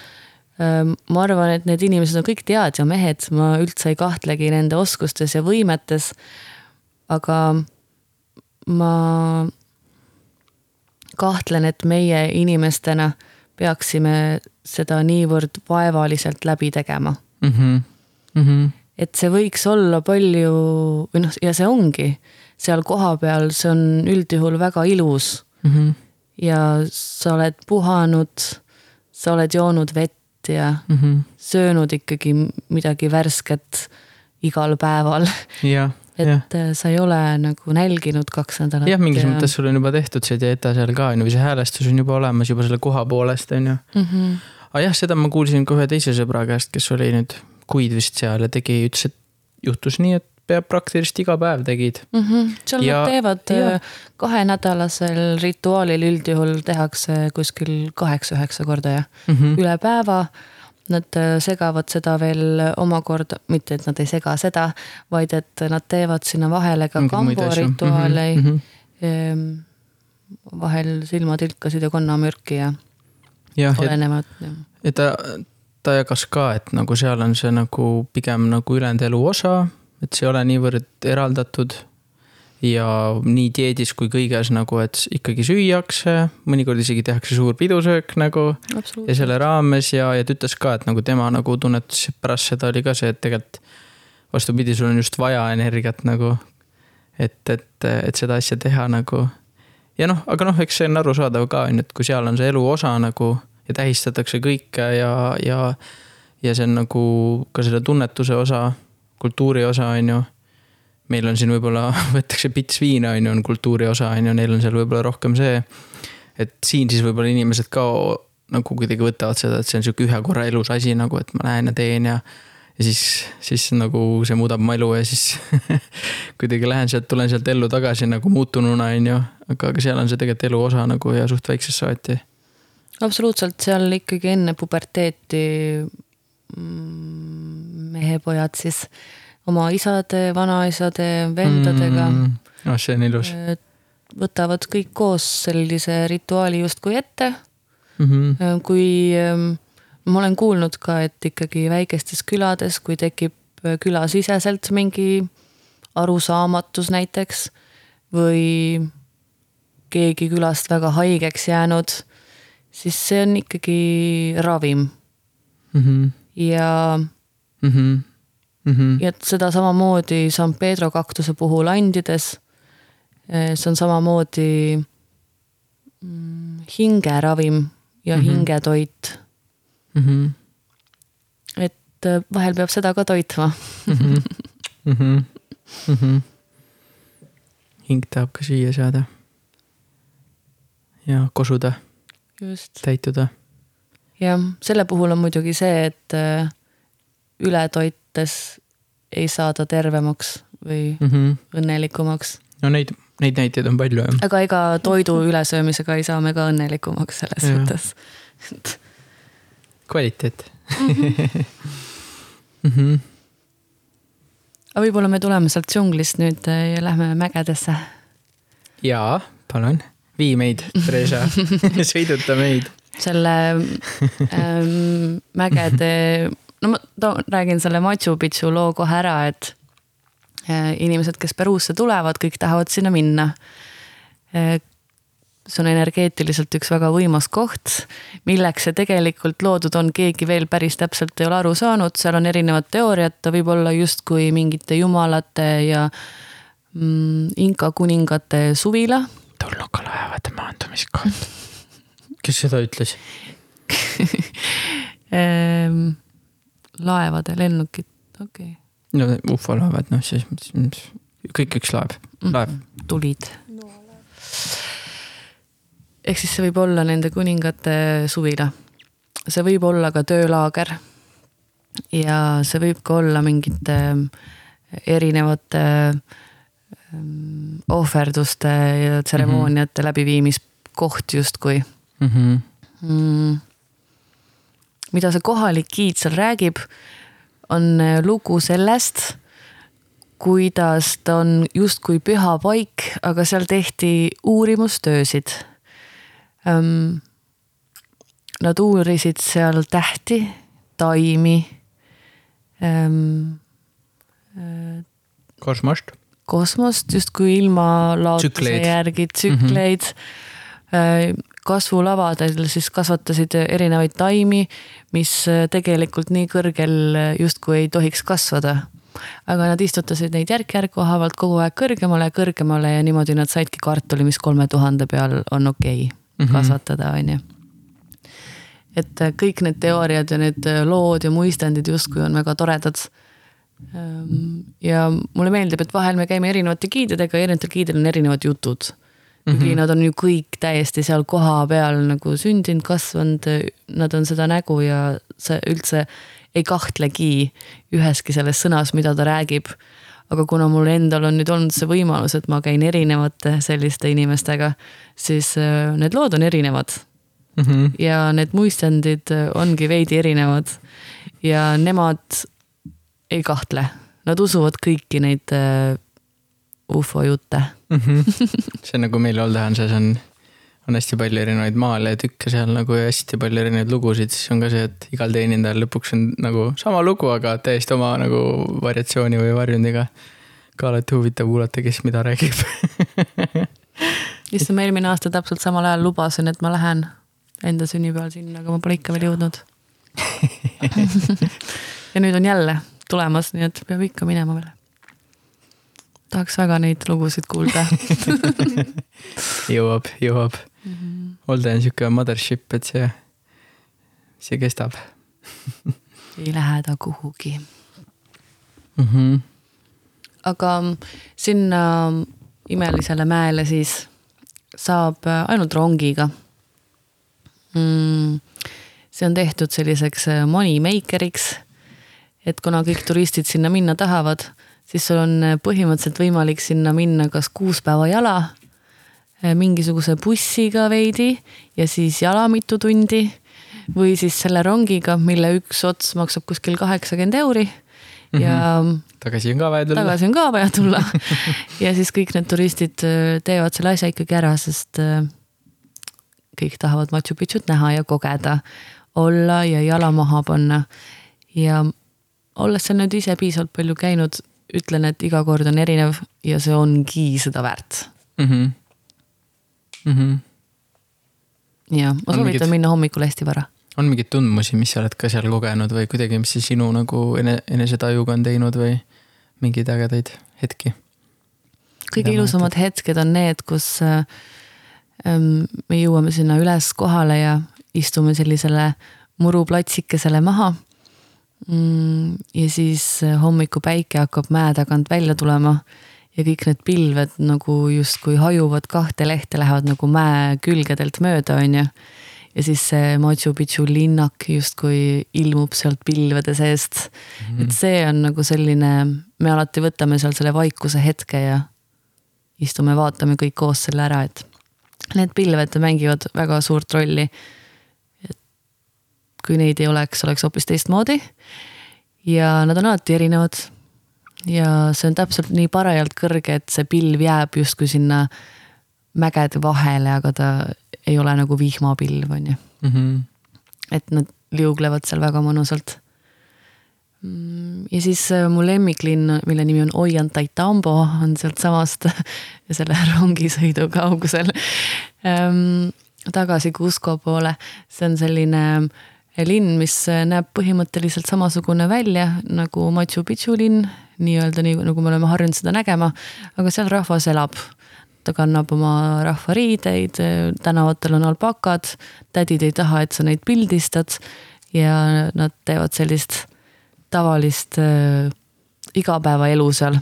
ma arvan, et need inimesed on kõik teadja mehed, ma üldse ei kahtlegi nende oskustes ja võimetes. aga ma kahtlen, et meie inimestena peaksime seda niivõrd vaevaliselt läbi tegema mm. -hmm. Mm -hmm et see võiks olla palju või noh, ja see ongi seal kohapeal, see on üldjuhul väga ilus mm. -hmm. ja sa oled puhanud, sa oled joonud vett ja mm -hmm. söönud ikkagi midagi värsket igal päeval. et ja. Äh, sa ei ole nagu nälginud kaks nädalat. jah, mingis ja... mõttes sul on juba tehtud see dieta seal ka on ju, või see häälestus on juba olemas juba selle koha poolest on ju mm. -hmm. aga jah, seda ma kuulsin ka ühe teise sõbra käest, kes oli nüüd kuid vist seal ja tegi, ütles, et juhtus nii, et peab praktiliselt iga päev tegid mm. -hmm. seal ja, nad teevad ja. Äh, kahenädalasel rituaalil üldjuhul tehakse kuskil kaheksa-üheksa korda ja mm -hmm. üle päeva. Nad äh, segavad seda veel omakorda, mitte et nad ei sega seda, vaid et nad teevad sinna vahele ka kambo rituaale mm. -hmm. vahel silmatilkasid ja konnamürki ja, ja olenevad. ja ta jagas ka, et nagu seal on see nagu pigem nagu ülejäänud elu osa, et see ei ole niivõrd eraldatud. ja nii dieedis kui kõiges nagu, et ikkagi süüakse, mõnikord isegi tehakse suur pidusöök nagu ja selle raames ja, ja ta ütles ka, et nagu tema nagu tunnetas pärast seda oli ka see, et tegelikult vastupidi, sul on just vaja energiat nagu. et, et, et seda asja teha nagu. ja noh, aga noh, eks see on arusaadav ka on ju, et kui seal on see elu osa nagu ja tähistatakse kõike ja, ja, ja see on nagu ka selle tunnetuse osa, kultuuri osa on ju meil on siin võib-olla, võetakse pits viina on ju, on kultuuri osa on ju, neil on seal võib-olla rohkem see. et siin siis võib-olla inimesed ka nagu kuidagi võtavad seda, et see on sihuke ühe korra elus asi nagu, et ma lähen ja teen ja. ja siis, siis nagu see muudab mu elu ja siis kuidagi lähen sealt, tulen sealt ellu tagasi nagu muutununa on ju. aga, aga seal on see tegelikult elu osa nagu ja suht väiksest saati. absoluutselt, seal ikkagi enne puberteeti mm, mehepojad siis oma isade, vanaisade, vendadega mm. noh, see on ilus võtavad kõik koos sellise rituaali justkui ette. mm. -hmm. kui ähm, ma olen kuulnud ka, et ikkagi väikestes külades, kui tekib äh, külasiseselt mingi arusaamatus näiteks või keegi külast väga haigeks jäänud, siis see on ikkagi ravim Mm -hmm. ja Mm -hmm. Mm -hmm. ja et seda samamoodi San Pedro kaktuse puhul andides. see on samamoodi mm, hingeravim ja mm. -hmm. hingetoit, Mm -hmm. et äh, vahel peab seda ka toitma. mm. -hmm. Mm -hmm. hing tahab ka süüa saada. ja kosuda, just, täituda. jah, selle puhul on muidugi see, et äh, ületoites ei saada tervemaks või Mm -hmm. õnnelikumaks, no neid, neid näiteid on palju jah. aga ega toidu ülesöömisega ei saa me ka õnnelikumaks selles Jah. mõttes. kvaliteet mm. -hmm. aga võib-olla me tuleme sealt džunglist nüüd äh, ja lähme mägedesse jaa, palun, vii meid, Theresa, sõiduta meid. selle ähm, mägede, no ma toon, räägin selle Machu Picchu loo kohe ära, et äh, inimesed, kes Peruusse tulevad, kõik tahavad sinna minna äh,. see on energeetiliselt üks väga võimas koht, milleks see tegelikult loodud on, keegi veel päris täpselt ei ole aru saanud, seal on erinevad teooriad, ta võib olla justkui mingite jumalate ja mm, inka kuningate suvila tulnukalaevade maandumiskoht. kes seda ütles? Ehm, laevade, lennukid, okei okay., no ufolaevad, noh siis mõttes, kõik üks laev, laev. tulid. ehk siis see võib olla nende kuningate suvila. see võib olla ka töölaager. ja see võib ka olla mingite erinevate ähm, ohverduste ja tseremooniate mm -hmm. läbiviimiskoht justkui Mm -hmm. mm.. mida see kohalik giid seal räägib, on äh, lugu sellest, kuidas ta on justkui püha paik, aga seal tehti uurimustöösid ähm,. Nad uurisid seal tähti, taimi ähm,, kosmost. Kosmost justkui ilmalaotuse järgi, tsükleid mm. -hmm. kasvulavadel siis kasvatasid erinevaid taimi, mis äh, tegelikult nii kõrgel äh, justkui ei tohiks kasvada. aga nad istutasid neid järk-järgu haavalt kogu aeg kõrgemale ja kõrgemale ja niimoodi nad saidki kartuli, mis kolme tuhande peal on okei okay Mhm. kasvatada, on ju et äh, kõik need teooriad ja need äh, lood ja muistendid justkui on väga toredad. Ja mulle meeldib, et vahel me käime erinevate giididega ja erinevatel giididel on erinevad jutud. kuigi mm -hmm. nad on ju kõik täiesti seal kohapeal nagu sündinud, kasvanud, nad on seda nägu ja sa üldse ei kahtlegi üheski selles sõnas, mida ta räägib. aga kuna mul endal on nüüd olnud see võimalus, et ma käin erinevate selliste inimestega, siis äh, need lood on erinevad Mm -hmm. ja need muistendid ongi veidi erinevad ja nemad ei kahtle, nad usuvad kõiki neid äh, ufo jutte. mm. -hmm. see on nagu meil Oldehanses on, on hästi palju erinevaid maaletükke seal nagu ja hästi palju erinevaid lugusid, siis on ka see, et igal teenindajal lõpuks on nagu sama lugu, aga täiesti oma nagu variatsiooni või varjundiga. ka alati huvitav kuulata, kes mida räägib. issand, ma eelmine aasta täpselt samal ajal lubasin, et ma lähen enda sünnipäeval sinna, aga ma pole ikka veel jõudnud. ja nüüd on jälle tulemas, nii et peab ikka minema veel. tahaks väga neid lugusid kuulda. jõuab, jõuab. Olde on sihuke mothership, et see, see kestab ei lähe ta kuhugi. mm. -hmm. aga sinna imelisele mäele siis saab ainult rongiga mm,. see on tehtud selliseks money maker'iks. Et kuna kõik turistid sinna minna tahavad, siis sul on põhimõtteliselt võimalik sinna minna kas kuus päeva jala, mingisuguse bussiga veidi ja siis jala mitu tundi või siis selle rongiga, mille üks ots maksab kuskil kaheksakümmend euri ja mm -hmm tagasi on ka vaja tulla. tagasi on ka vaja tulla. ja siis kõik need turistid äh, teevad selle asja ikkagi ära, sest kõik tahavad Machu Picchu't näha ja kogeda, olla ja jala maha panna. ja olles seal nüüd ise piisavalt palju käinud, ütlen, et iga kord on erinev ja see ongi seda väärt. mm. -hmm. Mm -hmm. ja ma On soovitan mingid- minna hommikul hästi vara. on mingeid tundmusi, mis sa oled ka seal kogenud või kuidagi, mis see sinu nagu ene-, enesetajuga on teinud või mingeid ägedaid hetki? kõige Mida ilusamad hetked on need, kus äh, ähm, me jõuame sinna üles kohale ja istume sellisele muruplatsikesele maha. Ja siis äh, hommikupäike hakkab mäe tagant välja tulema ja kõik need pilved nagu justkui hajuvad kahte lehte, lähevad nagu mäe külgedelt mööda, onju. ja siis see Machu Picchu linnak justkui ilmub sealt pilvede seest mm. -hmm. et see on nagu selline, me alati võtame seal selle vaikuse hetke ja istume, vaatame kõik koos selle ära, et need pilved mängivad väga suurt rolli. Kui neid ei oleks, oleks hoopis teistmoodi. ja nad on alati erinevad. ja see on täpselt nii parajalt kõrge, et see pilv jääb justkui sinna mägede vahele, aga ta ei ole nagu vihmapilv, on ju. mm. -hmm. et nad liuglevad seal väga mõnusalt. ja siis äh, mu lemmiklinn, mille nimi on Ollantaytambo, on sealtsamast selle rongisõidu kaugusel ähm, tagasi Cusco poole. see on selline äh, linn, mis näeb põhimõtteliselt samasugune välja nagu Machu Picchu linn, nii-öelda nii nagu me oleme harjunud seda nägema, aga seal rahvas elab ta kannab oma rahvariideid, tänavatel on alpakad, tädid ei taha, et sa neid pildistad ja nad teevad sellist tavalist äh, igapäevaelu seal.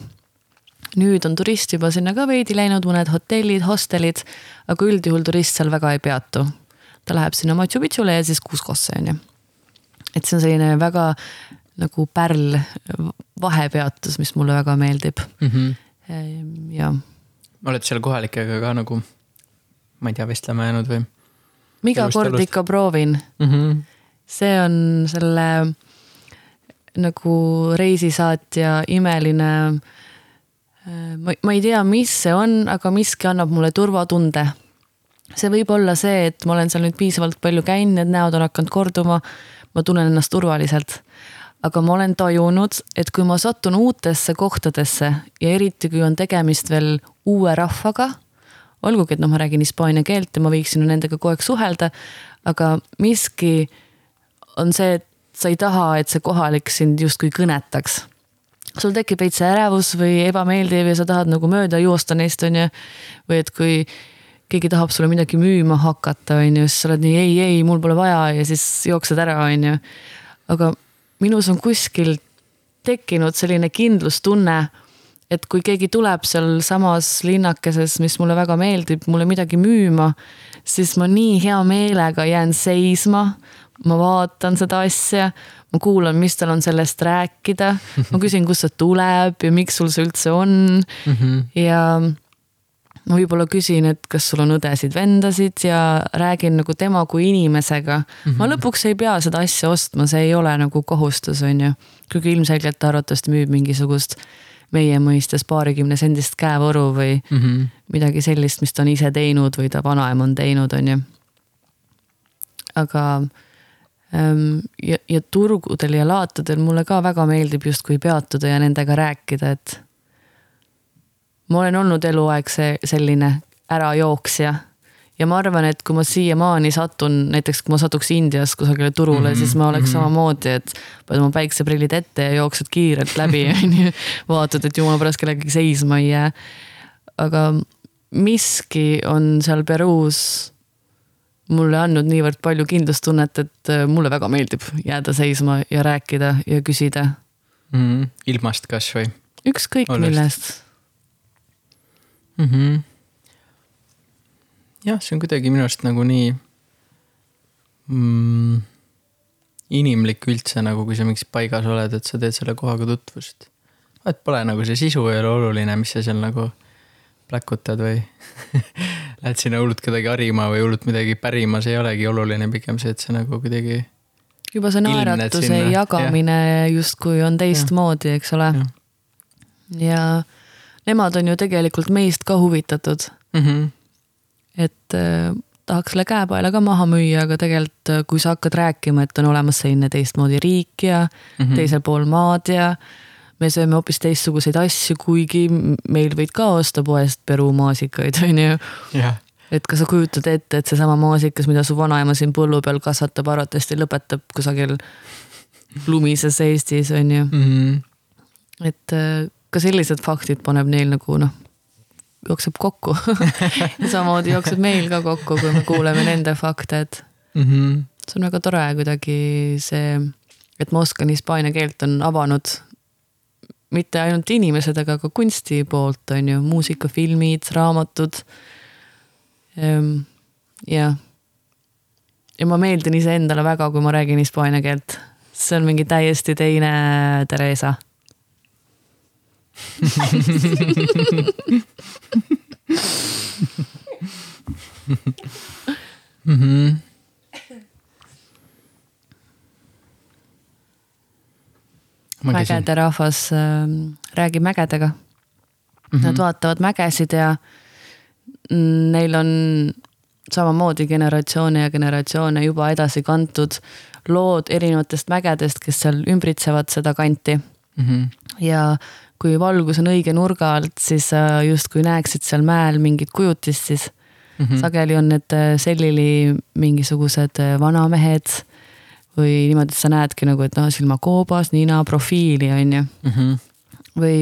nüüd on turist juba sinna ka veidi läinud, mõned hotellid, hostelid, aga üldjuhul turist seal väga ei peatu. Ta läheb sinna Machu Picchule ja siis Cuscosse on ju. et see on selline väga nagu pärl vahepeatus, mis mulle väga meeldib Mm -hmm. ja oled seal kohalikega ka nagu, ma ei tea, vestlema jäänud või iga kord elust. ikka proovin mm? -hmm. see on selle nagu reisisaatja imeline. ma, ma ei tea, mis see on, aga miski annab mulle turvatunde. See võib olla see, et ma olen seal nüüd piisavalt palju käinud, need näod on hakanud korduma. ma tunnen ennast turvaliselt. aga ma olen tajunud, et kui ma satun uutesse kohtadesse ja eriti, kui on tegemist veel uue rahvaga olgugi, et noh, ma räägin hispaania keelt ja ma võiksin nendega kogu aeg suhelda, aga miski on see, et sa ei taha, et see kohalik sind justkui kõnetaks. sul tekib veits ärevus või ebameeldiv ja sa tahad nagu mööda joosta neist, on ju. või et kui keegi tahab sulle midagi müüma hakata, on ju, siis sa oled nii ei, ei, mul pole vaja ja siis jooksed ära, on ju. aga minus on kuskil tekkinud selline kindlustunne et kui keegi tuleb sealsamas linnakeses, mis mulle väga meeldib, mulle midagi müüma, siis ma nii hea meelega jään seisma. ma vaatan seda asja, ma kuulan, mis tal on sellest rääkida, ma küsin, kust see tuleb ja miks sul see üldse on Mm -hmm. ja ma võib-olla küsin, et kas sul on õdesid-vendasid ja räägin nagu tema kui inimesega mm. -hmm. ma lõpuks ei pea seda asja ostma, see ei ole nagu kohustus, on ju. kuigi ilmselgelt ta arvatavasti müüb mingisugust meie mõistes paarikümne sendist käevoru või Mm -hmm. midagi sellist, mis ta on ise teinud või ta vanaema on teinud, on ju. aga ähm, ja, ja turgudel ja laatudel mulle ka väga meeldib justkui peatuda ja nendega rääkida, et ma olen olnud eluaeg see selline ärajooksja ja ma arvan, et kui ma siiamaani satun, näiteks kui ma satuks Indias kusagile turule mm, -hmm, siis ma oleks mm -hmm. samamoodi, et paned oma päikseprillid ette ja jooksed kiirelt läbi onju. vaatad, et jumala pärast kellegagi seisma ei jää. aga miski on seal Peruus mulle andnud niivõrd palju kindlustunnet, et äh, mulle väga meeldib jääda seisma ja rääkida ja küsida mm,. ilmast kasvõi ükskõik millest mm. -hmm. jah, see on kuidagi minu arust nagu nii mm, inimlik üldse nagu, kui sa mingis paigas oled, et sa teed selle kohaga tutvust. et pole nagu see sisu ei ole oluline, mis sa seal nagu pläkutad või lähed sinna hullult kedagi harima või hullult midagi pärima, see ei olegi oluline, pigem see, et sa nagu kuidagi juba see naeratuse jagamine justkui on teistmoodi, eks ole. ja nemad on ju tegelikult meist ka huvitatud, mm. -hmm. et äh, tahaks selle käepaela ka maha müüa, aga tegelikult äh, kui sa hakkad rääkima, et on olemas selline teistmoodi riik ja mm. -hmm. teisel pool maad ja me sööme hoopis teistsuguseid asju, kuigi meil võid ka osta poest Peru maasikaid, on ju jah, et kas sa kujutad ette, et seesama maasikas, mida su vanaema siin põllu peal kasvatab, arvatavasti lõpetab kusagil lumises Eestis on ju, Mhm. et äh, ka sellised faktid paneb neil nagu noh, jookseb kokku samamoodi jookseb meil ka kokku, kui me kuuleme nende fakte, et Mhm. see on väga tore kuidagi see, et ma oskan hispaania keelt, on avanud mitte ainult inimesed, aga ka kunsti poolt on ju, muusika, filmid, raamatud. jah. ja ma meeldin iseendale väga, kui ma räägin hispaania keelt. see on mingi täiesti teine Theresa. Mhm. mägede rahvas äh, räägib mägedega mm. Mhm. -hmm. Nad vaatavad mägesid ja mm, neil on samamoodi generatsioone ja generatsioone juba edasi kantud lood erinevatest mägedest, kes seal ümbritsevad seda kanti Mhm. ja kui valgus on õige nurga alt, siis sa justkui näeksid seal mäel mingit kujutist, siis mm. sageli on need äh, sellili mingisugused äh, vanamehed või niimoodi, et sa näedki nagu, et noh, silmakoobas, nina profiili on ju Mhm. või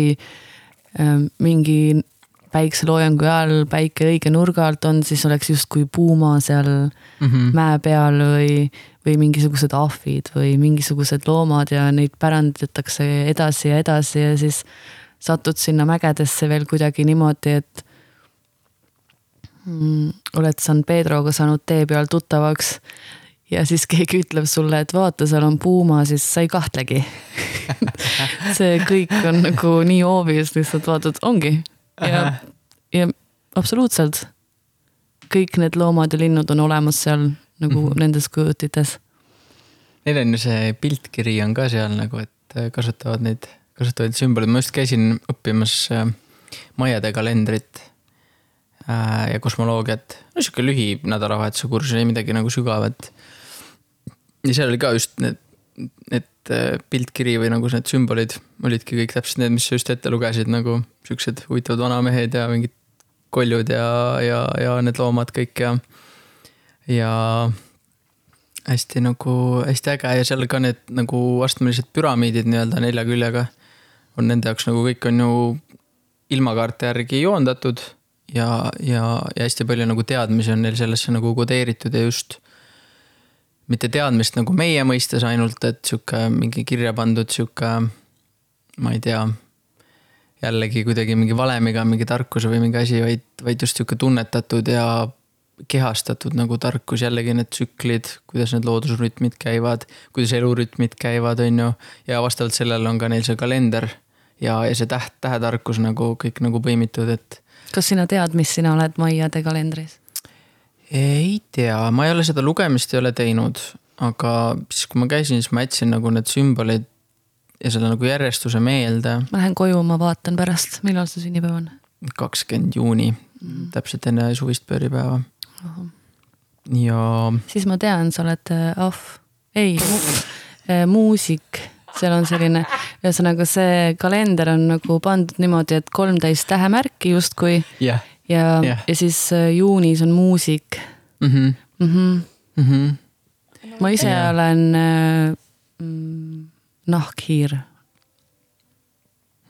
äh, mingi päikseloojangu ajal päike õige nurga alt on, siis oleks justkui puuma seal Mhm. mäe peal või, või mingisugused ahvid või mingisugused loomad ja neid pärandatakse edasi ja edasi ja siis satud sinna mägedesse veel kuidagi niimoodi, et mm, oled San Pedroga saanud tee peal tuttavaks ja siis keegi ütleb sulle, et vaata, seal on puuma, siis sa ei kahtlegi. See kõik on nagu nii obvious, lihtsalt vaatad, ongi. Ja, ja absoluutselt. Kõik need loomad ja linnud on olemas seal nagu mm -hmm. nendes kujutites. Neil on ju see piltkiri on ka seal nagu, et äh, kasutavad neid, kasutavad sümboleid, ma just käisin õppimas äh, maiade kalendrit äh, ja kosmoloogiat. no sihuke lühi nädalavahetuse kursus, ei midagi nagu sügavat. ja seal oli ka just need, need piltkiri või nagu need sümbolid olidki kõik täpselt need, mis sa just ette lugesid nagu siuksed huvitavad vanamehed ja mingid koljud ja, ja, ja need loomad kõik ja, ja hästi nagu, hästi äge. Ja seal ka need nagu astmelised püramiidid nii-öelda nelja küljega on nende jaoks nagu kõik on ju ilmakaarte järgi joondatud. Ja, ja, ja hästi palju nagu teadmisi on neil sellesse nagu kodeeritud ja just mitte teadmist nagu meie mõistes ainult, et sihuke mingi kirja pandud sihuke, ma ei tea, jällegi kuidagi mingi valemiga mingi tarkus või mingi asi, vaid, vaid just sihuke tunnetatud ja kehastatud nagu tarkus, jällegi need tsüklid, kuidas need loodusrütmid käivad, kuidas elurütmid käivad, on ju. ja vastavalt sellele on ka neil see kalender ja, ja see täht, tähetarkus nagu kõik nagu põimitud, et kas sina tead, mis sina oled Maiade kalendris? ei tea, ma ei ole seda lugemist ei ole teinud, aga siis, kui ma käisin, siis ma jätsin nagu need sümbolid ja selle nagu järjestuse meelde. ma lähen koju, ma vaatan pärast, millal su sünnipäev on. kakskümmend juuni mm, täpselt enne suvist pööripäeva. Ja siis ma tean, sa oled äh, ahv, ei mu,, muusik, seal on selline ühesõnaga see kalender on nagu pandud niimoodi, et kolmteist tähemärki justkui jah ja yeah. ja siis äh, juunis on muusik mm. -hmm. mm. -hmm. Mm -hmm. ma ise Jah. olen äh, mm, nahkhiir,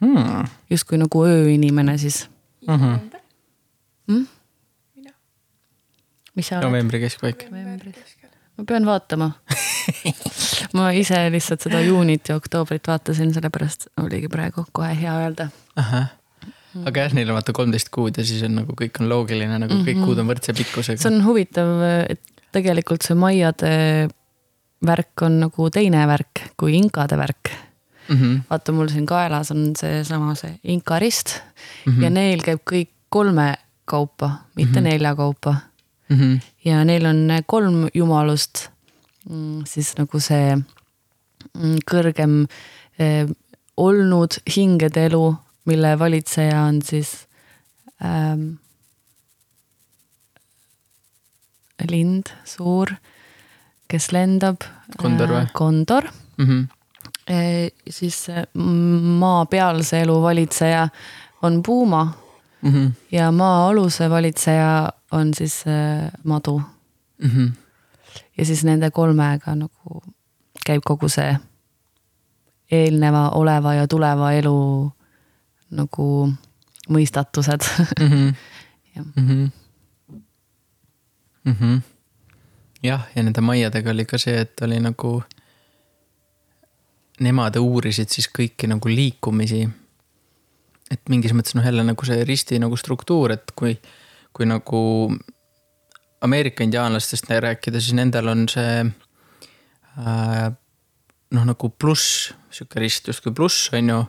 Hmm. justkui nagu ööinimene siis Mhm. mm?. Mis sa oled? novembri keskpaik. ma pean vaatama ma ise lihtsalt seda juunit ja oktoobrit vaatasin, sellepärast oligi praegu kohe hea öelda. ahah, aga jah, neil on vaata kolmteist kuud ja siis on nagu kõik on loogiline, nagu kõik Mhm. kuud on võrdse pikkusega see. on huvitav, et tegelikult see maiade värk on nagu teine värk kui inkade värk. Mm -hmm. vaata, mul siin kaelas on seesama see inka rist mm. -hmm. ja neil käib kõik kolme kaupa, mitte mm. -hmm. nelja kaupa Mm -hmm. ja neil on kolm jumalust, siis nagu see mm, kõrgem eh, olnud hingede elu, mille valitseja on siis ähm, lind, suur, kes lendab. Kondor või? kondor, Mm -hmm. siis eh, maapealse elu valitseja on puuma Mm -hmm. ja maa-aluse valitseja on siis äh, madu Mm -hmm. ja siis nende kolmega nagu käib kogu see eelneva, oleva ja tuleva elu nagu mõistatused. mm. -hmm. Jah. mm -hmm. mm -hmm. jah, ja nende maiadega oli ka see, et oli nagu, nemad uurisid siis kõiki nagu liikumisi. et mingis mõttes noh, jälle nagu see risti nagu struktuur, et kui, kui nagu Ameerika indiaanlastest rääkida, siis nendel on see äh, noh, nagu pluss, sihuke rist justkui pluss on ju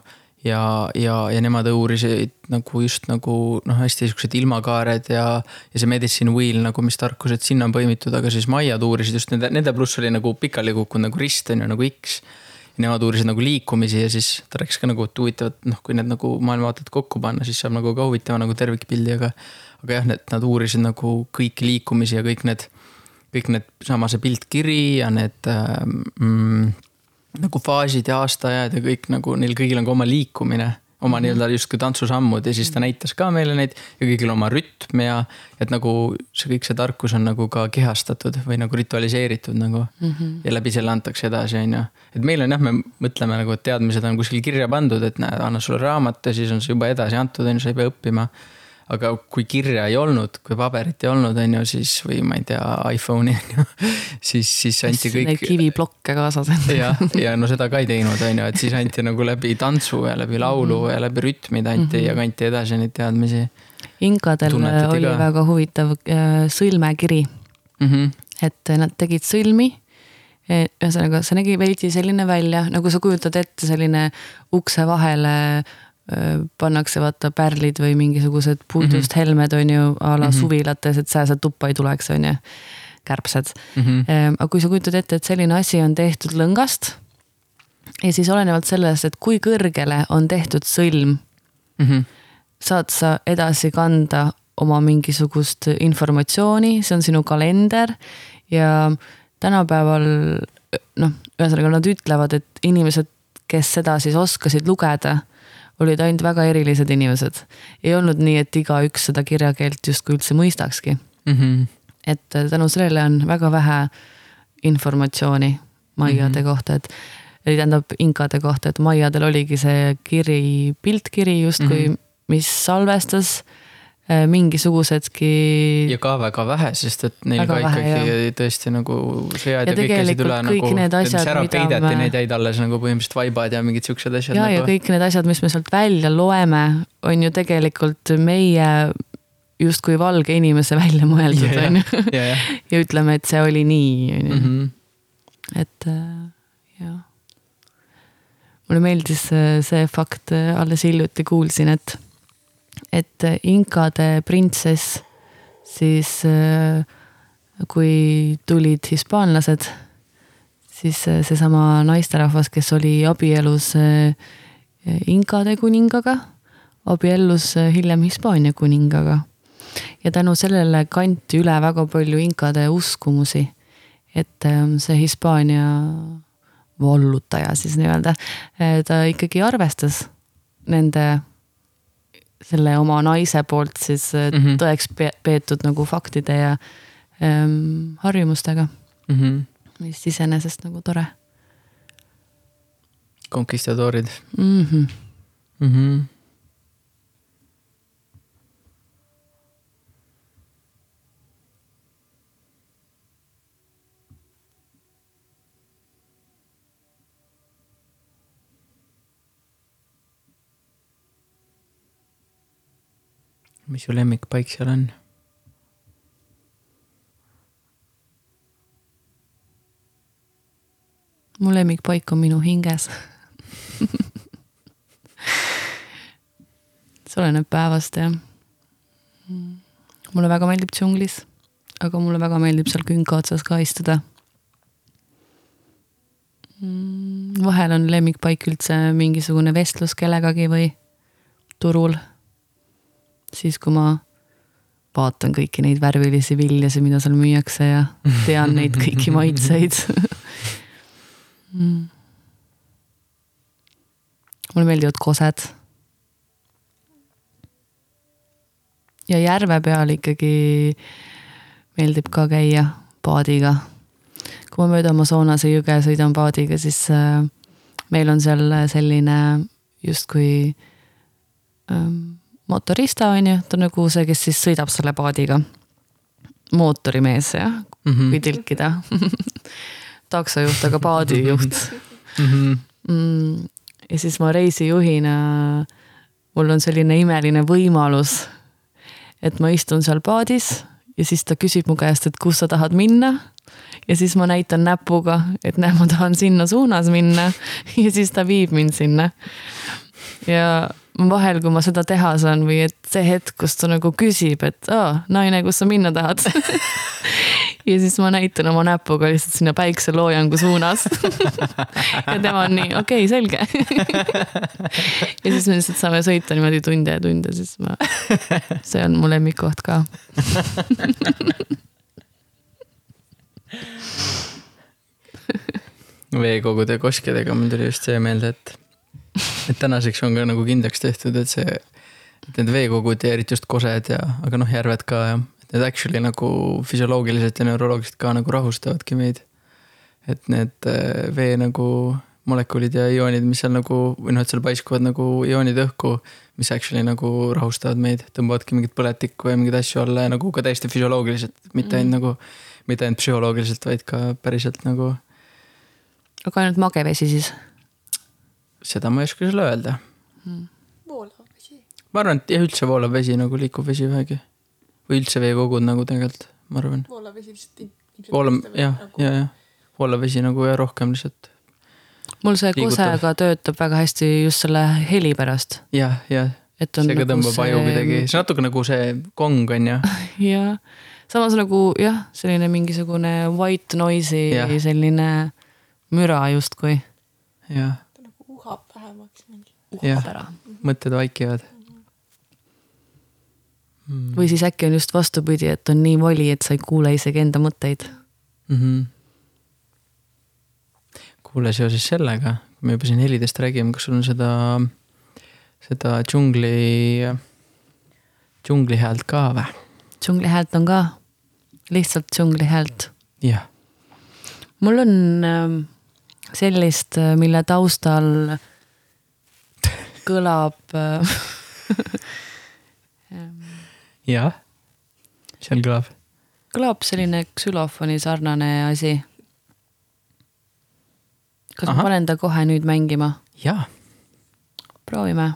ja, ja, ja nemad uurisid nagu just nagu noh, hästi siuksed ilmakaared ja, ja see medicine wheel nagu, mis tarkused sinna on põimitud, aga siis maiad uurisid just nende, nende pluss oli nagu pikali kukkunud nagu rist on ju nagu X. nemad uurisid nagu liikumisi ja siis ta rääkis ka nagu, et huvitav, et noh, kui need nagu maailmavaated kokku panna, siis saab nagu ka huvitava nagu tervikpildi, aga. Aga jah, need, nad uurisid nagu kõiki liikumisi ja kõik need, kõik need, sama see piltkiri ja need mm, nagu faasid ja aastaajad ja kõik nagu neil kõigil on ka oma liikumine, oma nii-öelda justkui tantsusammud ja siis ta näitas ka meile neid ja kõigil oma rütm ja et nagu see kõik see tarkus on nagu ka kehastatud või nagu ritualiseeritud nagu mm. -hmm. ja läbi selle antakse edasi, on ju. et meil on jah, me mõtleme nagu, et teadmised on kuskil kirja pandud, et näed, anna sulle raamat ja siis on see juba edasi antud, on ju, sa ei pea õppima aga kui kirja ei olnud, kui paberit ei olnud, on ju, siis või ma ei tea, iPhone'i on ju, siis, siis anti kõik. kiviplokke kaasas. ja, ja no seda ka ei teinud, on ju, et siis anti nagu läbi tantsu ja läbi laulu Mhm. ja läbi rütmid anti mm -hmm. ja kanti edasi neid teadmisi inkadel Tunnetati oli ka? väga huvitav äh, sõlmekiri, mm. -hmm. et nad tegid sõlmi. ühesõnaga, see nägi veidi selline välja, nagu sa kujutad ette, selline ukse vahele pannakse vaata pärlid või mingisugused puidust mm -hmm. helmed on ju a la mm. -hmm. suvilates, et sääsed tuppa ei tuleks, on ju. kärbsed Mm -hmm. Ehm, aga kui sa kujutad ette, et selline asi on tehtud lõngast ja siis olenevalt sellest, et kui kõrgele on tehtud sõlm, Mm -hmm. saad sa edasi kanda oma mingisugust informatsiooni, see on sinu kalender ja tänapäeval noh, ühesõnaga nad ütlevad, et inimesed, kes seda siis oskasid lugeda, olid ainult väga erilised inimesed. ei olnud nii, et igaüks seda kirjakeelt justkui üldse mõistakski Mm -hmm. et tänu sellele on väga vähe informatsiooni maiade mm. -hmm. kohta, et tähendab inkade kohta, et maiadel oligi see kiri, piltkiri justkui mm. -hmm. mis salvestas äh, mingisugusedki ja ka väga vähe, sest et neil Väga ka vähe, ikkagi tõesti nagu sõjad ja, Ja kõik käisid üle kõik nagu, need asjad, ära peideti me- need jäid alles nagu põhimõtteliselt vaibad ja mingid siuksed asjad ja, nagu. ja kõik need asjad, mis me sealt välja loeme, on ju tegelikult meie justkui valge inimese välja mõeldud, on ju. ja, jah ütleme, et see oli nii, on ju. -hmm. et äh, jah. mulle meeldis äh, see fakt, alles hiljuti kuulsin, et, et äh, inkade printsess siis äh, kui tulid hispaanlased, siis äh, seesama naisterahvas, kes oli abielus inkade kuningaga, abiellus hiljem Hispaania kuningaga. ja tänu sellele kanti üle väga palju inkade uskumusi et ähm, see Hispaania vallutaja siis nii-öelda, ta ikkagi arvestas nende, selle oma naise poolt siis mm. -hmm. tõeks pe- peetud nagu faktide ja ähm, harjumustega, mm. -hmm. mis iseenesest nagu tore konkistadoorid mm. -hmm. mm. -hmm. Mis su lemmikpaik seal on? mu lemmikpaik on minu hinges see oleneb päevast jah. mulle väga meeldib džunglis, aga mulle väga meeldib seal künka otsas ka istuda. vahel on lemmikpaik üldse mingisugune vestlus kellegagi või turul. siis, kui ma vaatan kõiki neid värvilisi viljasid, mida seal müüakse ja tean neid kõiki maitseid mm.. mulle meeldivad kosed. ja järve peal ikkagi meeldib ka käia paadiga. kui ma mööda Amazonase jõge sõidan paadiga, siis äh, meil on seal selline justkui ähm, motorista on ju, ta on nagu see, kes siis sõidab selle paadiga. mootorimees jah, Mhm. kui tõlkida. taksojuht, aga paadijuht Mhm. mm,. ja siis ma reisijuhina, mul on selline imeline võimalus, et ma istun seal paadis ja siis ta küsib mu käest, et kus sa tahad minna. ja siis ma näitan näpuga, et näe, ma tahan sinna suunas minna ja siis ta viib mind sinna. Ja vahel, kui ma seda teha saan või et see hetk, kus ta nagu küsib, et aa, naine, kus sa minna tahad? Ja siis ma näitan oma näpuga lihtsalt sinna päikseloojangu suunas. Ja tema on nii, okei okay,, selge. Ja siis me lihtsalt saame sõita niimoodi tunde ja tunde, siis ma, see on mu lemmikkoht ka. veekogude koskedega mul tuli just see meelde, et, et tänaseks on ka nagu kindlaks tehtud, et see, et need veekogud ja eriti just kosed ja, aga noh, järved ka ja, et need actually nagu füsioloogiliselt ja neuroloogiliselt ka nagu rahustavadki meid. et need äh, vee nagu molekulid ja ioonid, mis seal nagu või noh, et seal paiskuvad nagu ioonid õhku, mis actually nagu rahustavad meid, tõmbavadki mingit põletikku ja mingeid asju alla ja nagu ka täiesti füsioloogiliselt, mitte ainult nagu, mitte ainult psühholoogiliselt, vaid ka päriselt nagu aga ainult mage vesi siis? Seda ma ei oska sulle öelda. voolav vesi. ma arvan, et jah, üldse voolav vesi nagu liikuv vesi vähegi. või üldse veekogud nagu tegelikult, ma arvan. voolav vesi lihtsalt. voolav, jah, ja, jah. voolav vesi nagu ja rohkem lihtsalt. mul see kosega töötab väga hästi just selle heli pärast, jah, jah, et on see ka nagu tõmbab aju kuidagi, see on natuke nagu see kong on ju. jah, samas nagu jah, selline mingisugune white noise'i Jah. selline müra justkui. jah, nagu uhab ära. mõtted vaikivad. või siis äkki on just vastupidi, et on nii vali, et sa ei kuule isegi enda mõtteid. mm. -hmm. kuule, seoses sellega, kui me juba siin helidest räägime, kas sul on seda, seda džungli, džungli häält ka või? džungli häält on ka, lihtsalt džungli häält. jah, mul on ähm, sellist, mille taustal kõlab äh, jah. seal kõlab. kõlab selline ksülofoni sarnane asi. kas Ahah. ma panen ta kohe nüüd mängima? jaa proovime.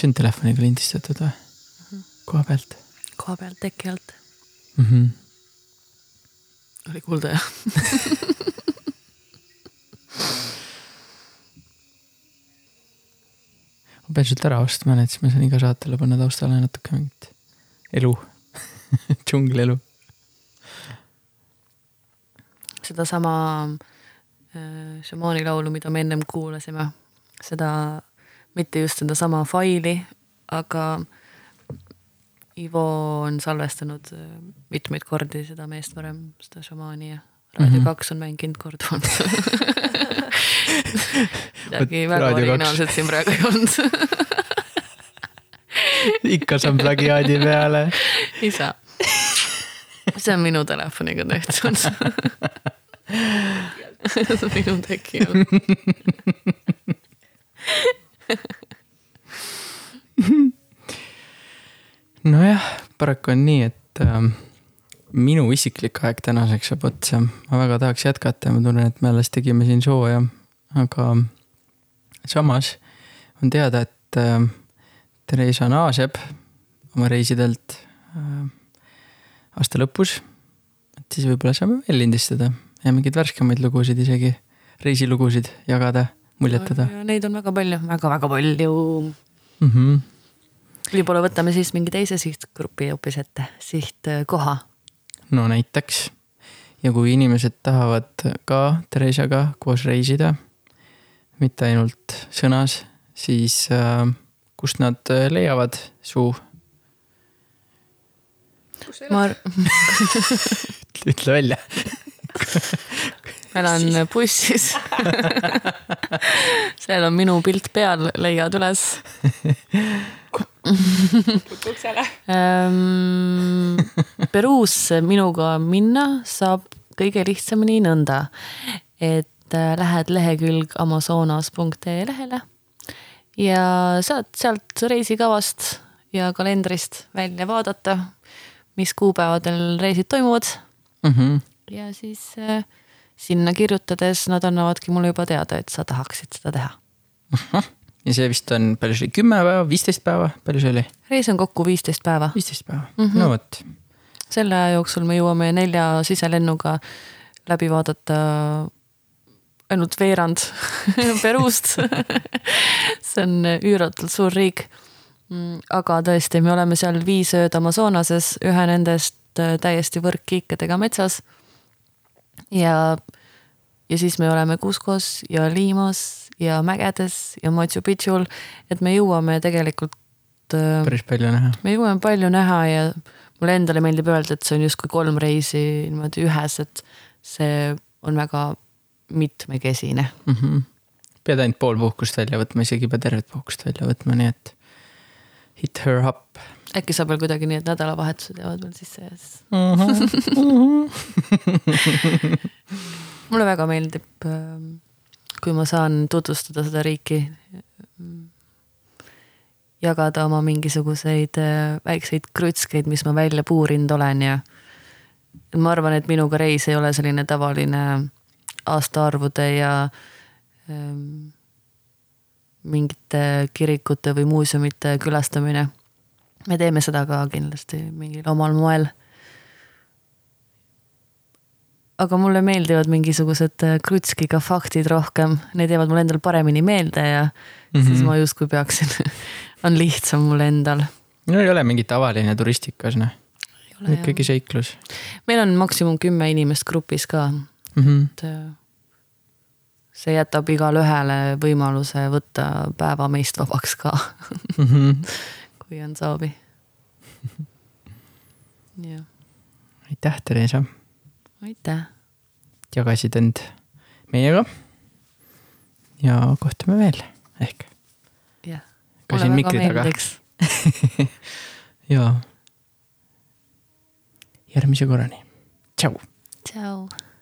Kas see on telefoniga lindistatud või? koha pealt koha pealt teki alt. mm? -hmm. oli kuulda jah? ma pean sult ära ostma need, siis ma saan iga saatele panna taustale natuke mingit elu, džunglielu. sedasama äh, šamaani laulu, mida me ennem kuulasime, seda, mitte just sedasama faili, aga Ivo on salvestanud äh, mitmeid kordi seda meest varem, seda šamaani ja Raadio Mhm. kaks on mänginud korduvalt. midagi väga originaalset siin praegu ei olnud. ikka saan plagiaadi peale. ei saa. see on minu telefoniga tehtud. minu teki all. nojah, paraku on nii, et ähm, minu isiklik aeg tänaseks saab otsa. ma väga tahaks jätkata, ma tunnen, et me alles tegime siin sooja, aga samas on teada, et äh, Theresa naaseb oma reisidelt äh, aasta lõpus. et siis võib-olla saame veel lindistada ja mingeid värskemaid lugusid isegi, reisilugusid jagada, muljetada. Neid on väga palju väga,, väga-väga palju. Mm -hmm. võib-olla võtame siis mingi teise sihtgrupi hoopis ette, sihtkoha. no näiteks. ja kui inimesed tahavad ka Theresaga koos reisida, mitte ainult sõnas, siis äh, kust nad äh, leiavad su, ma ütle välja. elan bussis. seal on minu pilt peal, leiad üles uksele. ähm,. Peruusse minuga minna saab kõige lihtsamini nõnda, et äh, lähed lehekülg amazonas.ee lehele ja saad sealt reisikavast ja kalendrist välja vaadata, mis kuupäevadel reisid toimuvad Mhm. ja siis äh, sinna kirjutades nad annavadki mulle juba teada, et sa tahaksid seda teha. ja see vist on, palju see oli, kümme päeva, viisteist päeva, palju see oli? reis on kokku viisteist päeva. viisteist päeva mm. -hmm. no vot. selle aja jooksul me jõuame nelja siselennuga läbi vaadata ainult veerand Peruust. see on üüratult suur riik. aga tõesti, me oleme seal viis ööd Amazonases, ühe nendest äh, täiesti võrkkiikedega metsas. ja, ja siis me oleme Cuscos ja Limas ja mägedes ja Machu Picchu'l, et me jõuame tegelikult äh, päris palju näha. me jõuame palju näha ja mulle endale meeldib öelda, et see on justkui kolm reisi niimoodi ühes, et see on väga mitmekesine. mm. -hmm. pead ainult pool puhkust välja võtma, isegi ei pea tervet puhkust välja võtma, nii et hit her up äkki saab veel kuidagi nii, et nädalavahetused jäävad veel sisse ja siis mm. -hmm. mulle väga meeldib, kui ma saan tutvustada seda riiki. jagada oma mingisuguseid äh, väikseid krutskeid, mis ma välja puurinud olen ja ma arvan, et minuga reis ei ole selline tavaline aastaarvude ja ähm, mingite kirikute või muuseumite külastamine. Me teeme seda ka kindlasti mingil omal moel aga mulle meeldivad mingisugused äh, krutskiga faktid rohkem, need jäävad mulle endal paremini meelde ja mm -hmm. siis ma justkui peaksin, on lihtsam mul endal. no ei ole mingi tavaline turistikas, noh, ikkagi seiklus meil on maksimum kümme inimest grupis ka, mm. -hmm. et äh, see jätab igale ühele võimaluse võtta päeva meist vabaks ka, Mm -hmm. Kui on soovi. jah, aitäh, Theresa, aitäh, jagasid end meiega. ja kohtume veel ehk jah. ka siin mikri taga ja järgmise korrani, tšau. tšau